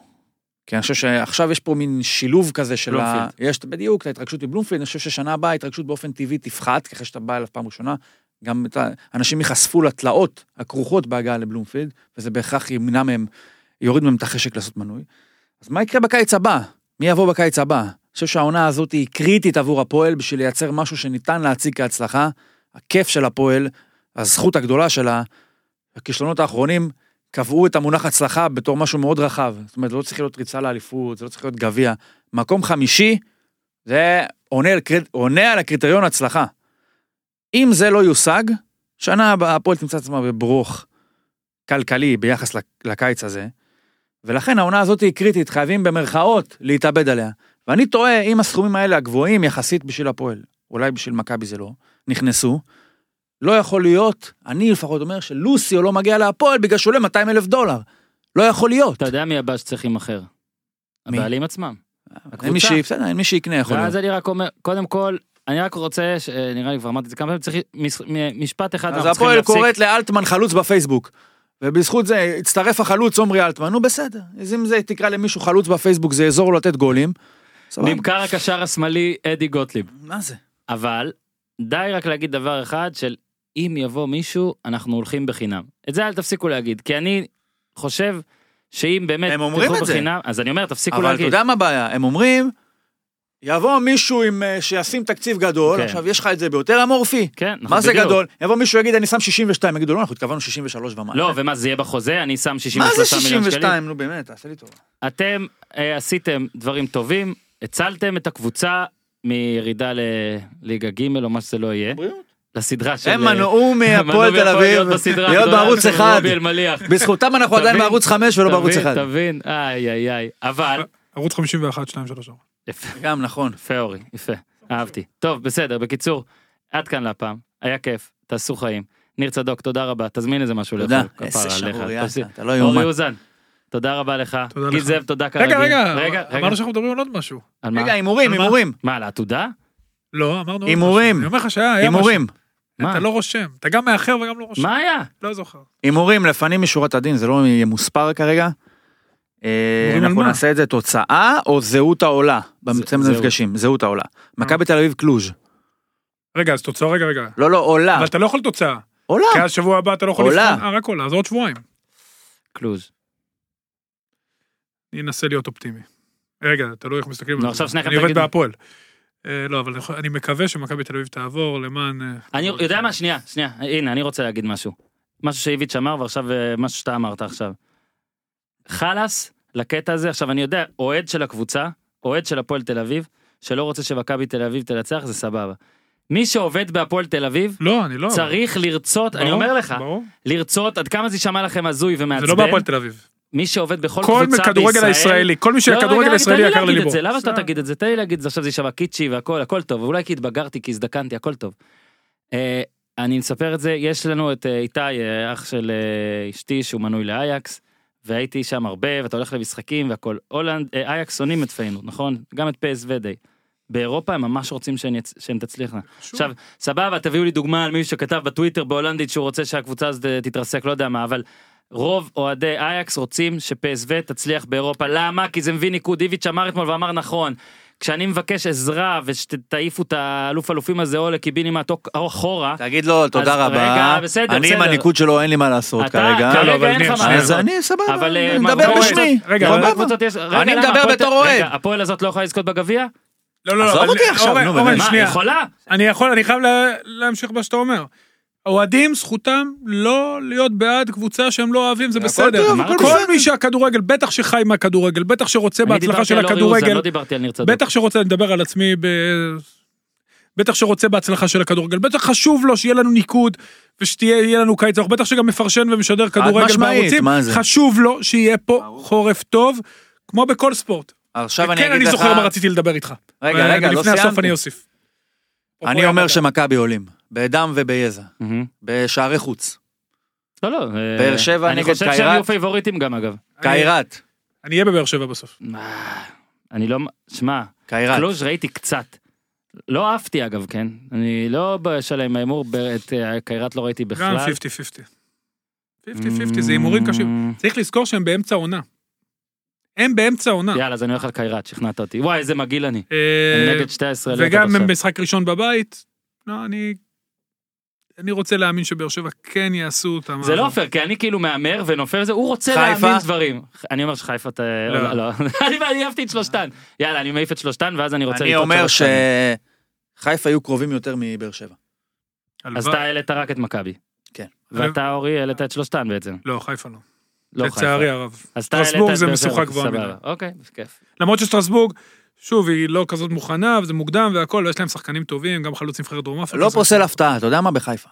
כי אני חושב שעכשיו יש פה מין שילוב כזה של ה... יש בדיוק את ההתרגשות בבלומפילד, אני חושב ששנה הבאה ההתרגשות באופן טבעי תפחת, אחרי שאתה בא אליו פעם ראשונה. גם את ה... אנשים ייחשפו לתלאות הכרוכות בהגעה לבלומפילד, וזה בהכרח ימנע מהם, יוריד מהם את החשק לעשות מנוי. אז מה יקרה בקיץ הבא? מי יבוא בקיץ הבא? חושב שהעונה הזאת היא קריטית עבור הפועל בשביל לייצר משהו שניתן להציג כהצלחה. הכיף של הפועל, הזכות הגדולה שלה, הכישלונות האחרונים קבעו את המונח הצלחה בתור משהו מאוד רחב. זאת אומרת, לא צריך להיות ריצה לאליפות, זה לא צריך להיות גביע. מקום חמישי, זה עונה, על עונה על הקריטריון הצלחה. אם זה לא יושג, שנה הבאה הפועל תמצא עצמה בברוך כלכלי ביחס לק- לקיץ הזה, ולכן העונה הזאת היא קריטית, חייבים במרכאות להתאבד עליה. ואני תוהה אם הסכומים האלה הגבוהים יחסית בשביל הפועל, אולי בשביל מכבי זה לא, נכנסו, לא יכול להיות, אני לפחות אומר שלוסיו לא מגיע להפועל בגלל שהוא עולה 200 אלף דולר. לא יכול להיות. אתה יודע מי הבא שצריך להימכר? הבעלים עצמם. אין מי שי- בסדר, אין מי שיקנה יכול ואז להיות. אני רק אומר, קודם כל, אני רק רוצה, אה, נראה לי כבר אמרתי את זה כמה פעמים, צריך משפט אחד, אז הפועל. קוראת לאלטמן חלוץ בפייסבוק. ובזכות זה הצטרף החלוץ עומרי אלטמן, נו בסדר. אז אם זה תקרא למישהו חלוץ בפייסבוק זה יעזור לו לתת גולים. נמכר הקשר השמאלי אדי גוטליב. מה זה? אבל, די רק להגיד דבר אחד של אם יבוא מישהו, אנחנו הולכים בחינם. את זה אל תפסיקו להגיד, כי אני חושב שאם באמת הם אומרים את זה. בחינם, אז אני אומר, תפסיקו אבל אתה להגיד. יודע מה הבעיה? הם אומרים, יבוא מישהו עם, אה, שישים תקציב גדול, כן. עכשיו יש לך את זה ביותר אמורפי. כן, נכון, מה זה בדיוק. גדול? יבוא מישהו יגיד אני שם 62, יגידו לא, אנחנו התכוונו 63 ומעלה. לא, ומה זה יהיה בחוזה? אני שם מה 63 זה מיליון שקלים. 62? נו באמת, תעשה לי טובה. אתם אה, עשיתם דברים טובים, הצלתם את הקבוצה מירידה לליגה ג' או מה שזה לא יהיה. לסדרה של... הם מנעו מהפועל תל אביב בסדרה להיות בערוץ אחד. בזכותם אנחנו עדיין בערוץ 5 ולא בערוץ תבין, 1. תבין, איי איי איי, אבל, ערוץ 51, 2, 3, 4. יפה, גם נכון. יפה אורי, יפה, אהבתי. טוב, בסדר, בקיצור, עד כאן להפעם, היה כיף, תעשו חיים. ניר צדוק, תודה רבה, תזמין איזה משהו תודה. לאכול, איזה כפרה עליך. שערורייה אתה, אתה לא אורי יאומן. אוזן, תודה רבה לך. תודה גיל לך. זאב, תודה כרגיל. רגע, רגע, רגע. אמרנו שאנחנו מדברים על עוד משהו. על מה? רגע, הימורים? הימורים. מה, על העתודה? לא, אמרנו עוד משהו. הימורים. אני אומר לך שהיה, היה הימורים. משהו. מה? אתה לא רושם. אתה גם מאחר וגם לא רושם. מה היה? לא זוכר. הימורים לפנים משורת הדין, זה לא יהיה מוספר כרגע. אה, הימורים אנחנו? נעשה את זה תוצאה או זהות העולה. במצב. המפגשים, זהות העולה. מכבי תל אביב קלוז'. רגע, אז תוצאה, רגע, רגע. לא, לא, עולה. אבל אתה לא יכול תוצאה. עולה. כי אז שבוע הבא אתה לא יכול עולה. לבחון. אה, רק עולה, אז עוד שבועיים. קלוז'. אני אנסה להיות אופטימי. רגע, תלוי איך מסתכלים על עכשיו זה. שניכם אני עובד תגידו. בהפועל. אה, לא, אבל אני מקווה שמכבי תל אביב תעבור למען... אה, אני יודע מה, שנייה, שנייה, הנה, אני רוצה להגיד משהו. משהו שאיביץ' אמר ועכשיו אה, משהו שאתה אמרת עכשיו. חלאס לקטע הזה, עכשיו אני יודע, אוהד של הקבוצה, אוהד של הפועל תל אביב, שלא רוצה שמכבי תל אביב תנצח, זה סבבה. מי שעובד בהפועל תל אביב, לא, אני לא... צריך לרצות, אני אומר לך, ברור. לרצות, עד כמה זה יישמע לכם הזוי זה ומעצבן, לא בהפועל תל אביב. מי שעובד בכל כל קבוצה בישראל, כדורגל הישראלי, כל מי לא, שהכדורגל הישראלי יקר לליבו. זה, למה שאתה. תגיד את זה? תן לי להגיד את זה, עכשיו זה יישמע קיצ'י והכל, הכל טוב, אולי כי התבגרתי, כי הזדקנתי, הכל טוב. אה, אני מספר את זה, יש לנו את אה, איתי, אה, אח של אשתי, שהוא מנוי לאייקס, והייתי שם הרבה, ואתה הולך למשחקים והכל. הולנד, אייקס שונאים את פיינורד, נכון? גם את PSV די. באירופה הם ממש רוצים שהן יצ- שהן תצליחנה. עכשיו, סבבה, תביאו לי דוגמה על מישהו שכתב בטוויטר בהולנדית שהוא רוצה שהקבוצה הזאת תתרסק, לא יודע מה, אבל רוב אוהדי אייקס רוצים ש PSV תצליח באירופה. למה? כי זה מביא ניקוד. איביץ' אמר אתמול ואמר נכון. כשאני מבקש עזרה ושתעיפו את האלוף אלופים הזה או לקיבינימט או אחורה, תגיד לו תודה רבה, רגע, בסדר, אני עם בסדר. הניקוד שלו אין לי מה לעשות אתה- כרגע, כרגע אבל אין לך מה. אז. אני סבבה, אבל אה, אני מה, מדבר בשמי, רגע, קבוצות יש- רגע, אני למה מדבר בתור אוהד. רגע, הפועל הזאת לא יכולה לזכות בגביע? לא, לא, לא. עזוב אותי עכשיו, נו, באמת. מה. יכולה? אני יכול, אני חייב לה- להמשיך מה שאתה אומר. אוהדים, זכותם לא להיות בעד קבוצה שהם לא אוהבים, זה הכל בסדר. כל. מי שהכדורגל, בטח שחי מהכדורגל, בטח שרוצה אני בהצלחה של הכדורגל, לא. בטח שרוצה, אני מדבר על עצמי. בטח שרוצה בהצלחה של הכדורגל, בטח חשוב לו שיהיה לנו ניקוד ושתהיה לנו קיץ ארוך, בטח שגם מפרשן ומשדר כדורגל בערוצים? חשוב לו שיהיה פה חורף טוב, כמו בכל ספורט. עכשיו אני כן, אגיד אני לך, זוכר מה רציתי לדבר איתך. רגע, רגע, לא לפני הסוף סיימתי. אני אוסיף. אני אומר שמכבי עולים, בדם וביזע, מהמם. בשערי חוץ, לא, לא. אה, באר שבע אני נגד חושב שהם קיירת. יהיו פייבוריטים גם אגב. קיירת, אני אהיה בבאר שבע בסוף. אה, אני לא, שמע, קיירת, קלוז' ראיתי קצת. לא אהבתי אגב, כן? אני לא בשלם ההימור, את אה, קיירת לא ראיתי גם בכלל. 50-50. 50-50 זה הימורים קשים. צריך לזכור שהם באמצע עונה. הם באמצע עונה. יאללה, אז אני הולך על קיירת, שכנעת אותי. וואי, איזה מגעיל אני. אה, אני נגד שתי הישראליות. וגם עד עכשיו. הם משחק ראשון בבית. לא, אני... אני רוצה להאמין שבאר שבע כן יעשו אותם. זה לא פייר, כי אני כאילו מהמר ונופל לזה, הוא רוצה? להאמין דברים. אני אומר שחיפה, ת- לא. לא, לא. אני אהבתי את שלושתן. יאללה, אני מעיף את שלושתן, ואז אני רוצה אני אומר. שחיפה יהיו קרובים יותר מבאר שבע. אז אתה העלית רק את מכבי. כן. ואתה, אורי, העלית את שלושתן בעצם. לא, חיפה לא. לא חיפה. לצערי הרב. אז אתה העלית סטרסבורג את זה באר שבע, משוכה גבוהה. מדי. אוקיי, כיף. למרות שסטרסבורג, שוב, היא לא כזאת מוכנה, וזה מוקדם והכל, ויש להם שחקנים טובים, גם חלוץ נבחרת דרום אפריקה. לא פוסל הפתעה, אתה יודע מה? בחיפה.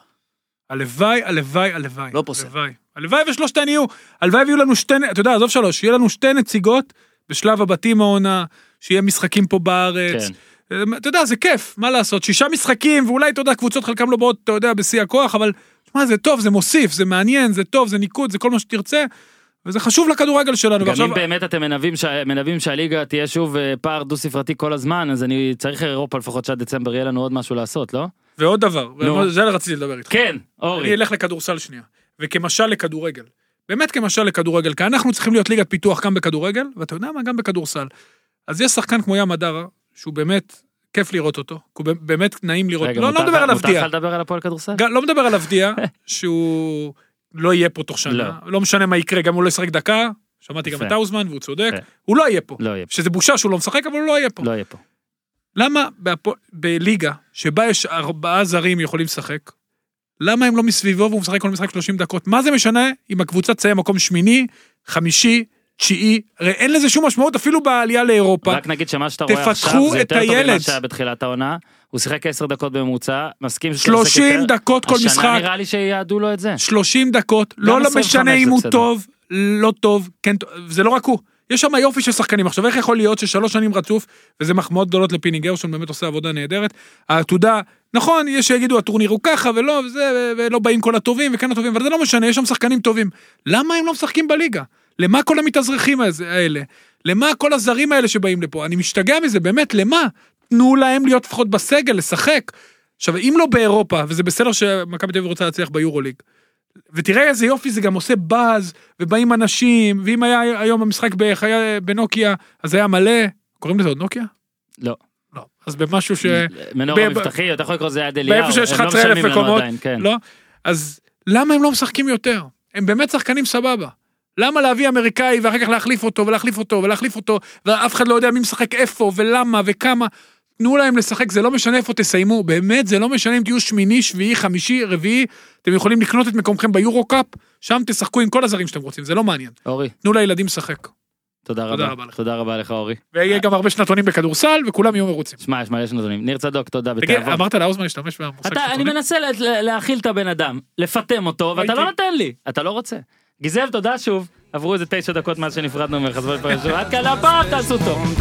הלוואי, הלוואי, הלוואי. לא פוסל. הלוואי. הלוואי ושלושתן יהיו. הלוואי ויהיו לנו שתי, אתה יודע, עזוב שלוש, שיהיה לנו שתי נציגות בשלב הבתים העונה, שיהיה משחקים פה בארץ. כן. אה, אתה יודע, זה כיף, מה לעשות, שישה משחקים, ואולי, אתה יודע, קבוצות חלקם לא באות, אתה יודע, בשיא הכוח, אבל, שמע, זה טוב, זה מוסיף, זה מעניין, זה טוב, זה ניקוד, זה כל מה שתרצה, וזה חשוב לכדורגל שלנו. גם ועכשיו, אם באמת אתם מנבאים שה- מנבאים שהליגה תהיה שוב אה, פער דו ספרתי כל הזמן, אז אני צריך אירופה לפחות שעד דצמבר יהיה לנו עוד משהו לעשות, לא? ועוד דבר, נו. זה רציתי לדבר איתך. כן, אני אורי. אלך לכדורסל שנייה, וכמשל לכדורגל. באמת כמשל לכדורגל, כי אנחנו צריכים להיות ליגת פיתוח גם בכדורגל, ואתה יודע מה, גם בכדורסל. אז יש שחקן כמו ים הדרה, שהוא באמת, כיף לראות אותו, כי הוא באמת נעים לראות, רגע, לא, מותר לא מדבר על מותר אבדיה, לך לדבר על הפועל כדורסל? לא מדבר על אבדיה, שהוא לא יהיה פה תוך שנה, לא משנה מה יקרה, גם הוא לא ישחק דקה, שמעתי גם. את האוזמן, והוא צודק. הוא לא יהיה פה. לא יהיה שזה בושה שהוא לא משחק, אבל הוא לא יהיה פה. פה. לא יהיה פה. למה בליגה שבה יש ארבעה זרים יכולים לשחק, למה הם לא מסביבו והוא משחק כל משחק 30 דקות? מה זה משנה אם הקבוצה תסיים מקום שמיני, חמישי, תשיעי? הרי אין לזה שום משמעות אפילו בעלייה לאירופה. רק נגיד שמה שאתה רואה עכשיו זה יותר טוב ממה. שהיה בתחילת העונה. הוא שיחק 10 דקות בממוצע, מסכים שהוא לשחק 30 יותר. דקות כל משחק, השנה נראה לי שיעדו לו את זה. 30 דקות, לא לא 25 משנה אם הוא בסדר. טוב, לא טוב, כן, זה לא רק הוא. יש שם יופי של שחקנים. עכשיו, איך יכול להיות ששלוש שנים רצוף, וזה מחמאות גדולות לפיני גרשון, באמת עושה עבודה נהדרת. העתודה, נכון, יש שיגידו הטורניר הוא ככה ולא, וזה, ולא באים כל הטובים וכן הטובים, אבל זה לא משנה, יש שם שחקנים טובים. למה הם לא משחקים בליגה? למה כל המתאזרחים האלה? למה כל הזרים האלה שבאים לפה? אני משתגע מזה, באמת, למה? תנו להם להיות לפחות בסגל, לשחק. עכשיו, אם לא באירופה, וזה בסדר שמכבי תל אביב רוצה להצליח ביורוליג, ותראה איזה יופי זה גם עושה באז, ובאים אנשים, ואם היה היום המשחק בחיי, בנוקיה, אז היה מלא, קוראים לזה עוד נוקיה? לא. לא. אז במשהו ש... מנור המבטחי, אתה יכול לקרוא לזה יד אליהו. באיפה שיש הם לא 11,000 משלמים לנו מקומות, כן. לא? אז למה הם לא משחקים יותר? הם באמת שחקנים סבבה. למה להביא אמריקאי ואחר כך להחליף אותו ולהחליף אותו ולהחליף אותו ואף אחד לא יודע מי משחק איפה ולמה וכמה. תנו להם לשחק, זה לא משנה איפה תסיימו, באמת זה לא משנה אם תהיו שמיני, שביעי, חמישי, רביעי, אתם יכולים לקנות את מקומכם ביורו קאפ, שם תשחקו עם כל הזרים שאתם רוצים, זה לא מעניין. אורי, תנו לילדים לשחק. תודה תודה רבה. רבה לך. תודה רבה לך אורי. ויהיה גם הרבה שנתונים בכדורסל וכולם יהיו מרוצים. שמע, יש מלא שנתונים. ניר צדוק, תודה. תגיד. אמרת לאוזמן להשתמש במושג אתה, אני שנתונים? מנסה לה- לה- להאכיל את הבן אדם, לפטם אותו, ואתה. לא נותן לי. אתה לא רוצה. גיזל, תודה שוב. עברו איזה תשע דקות מאז שנפרדנו ממך, אז בואי נפרד שוב. עד כאן הפעם, תעשו טוב.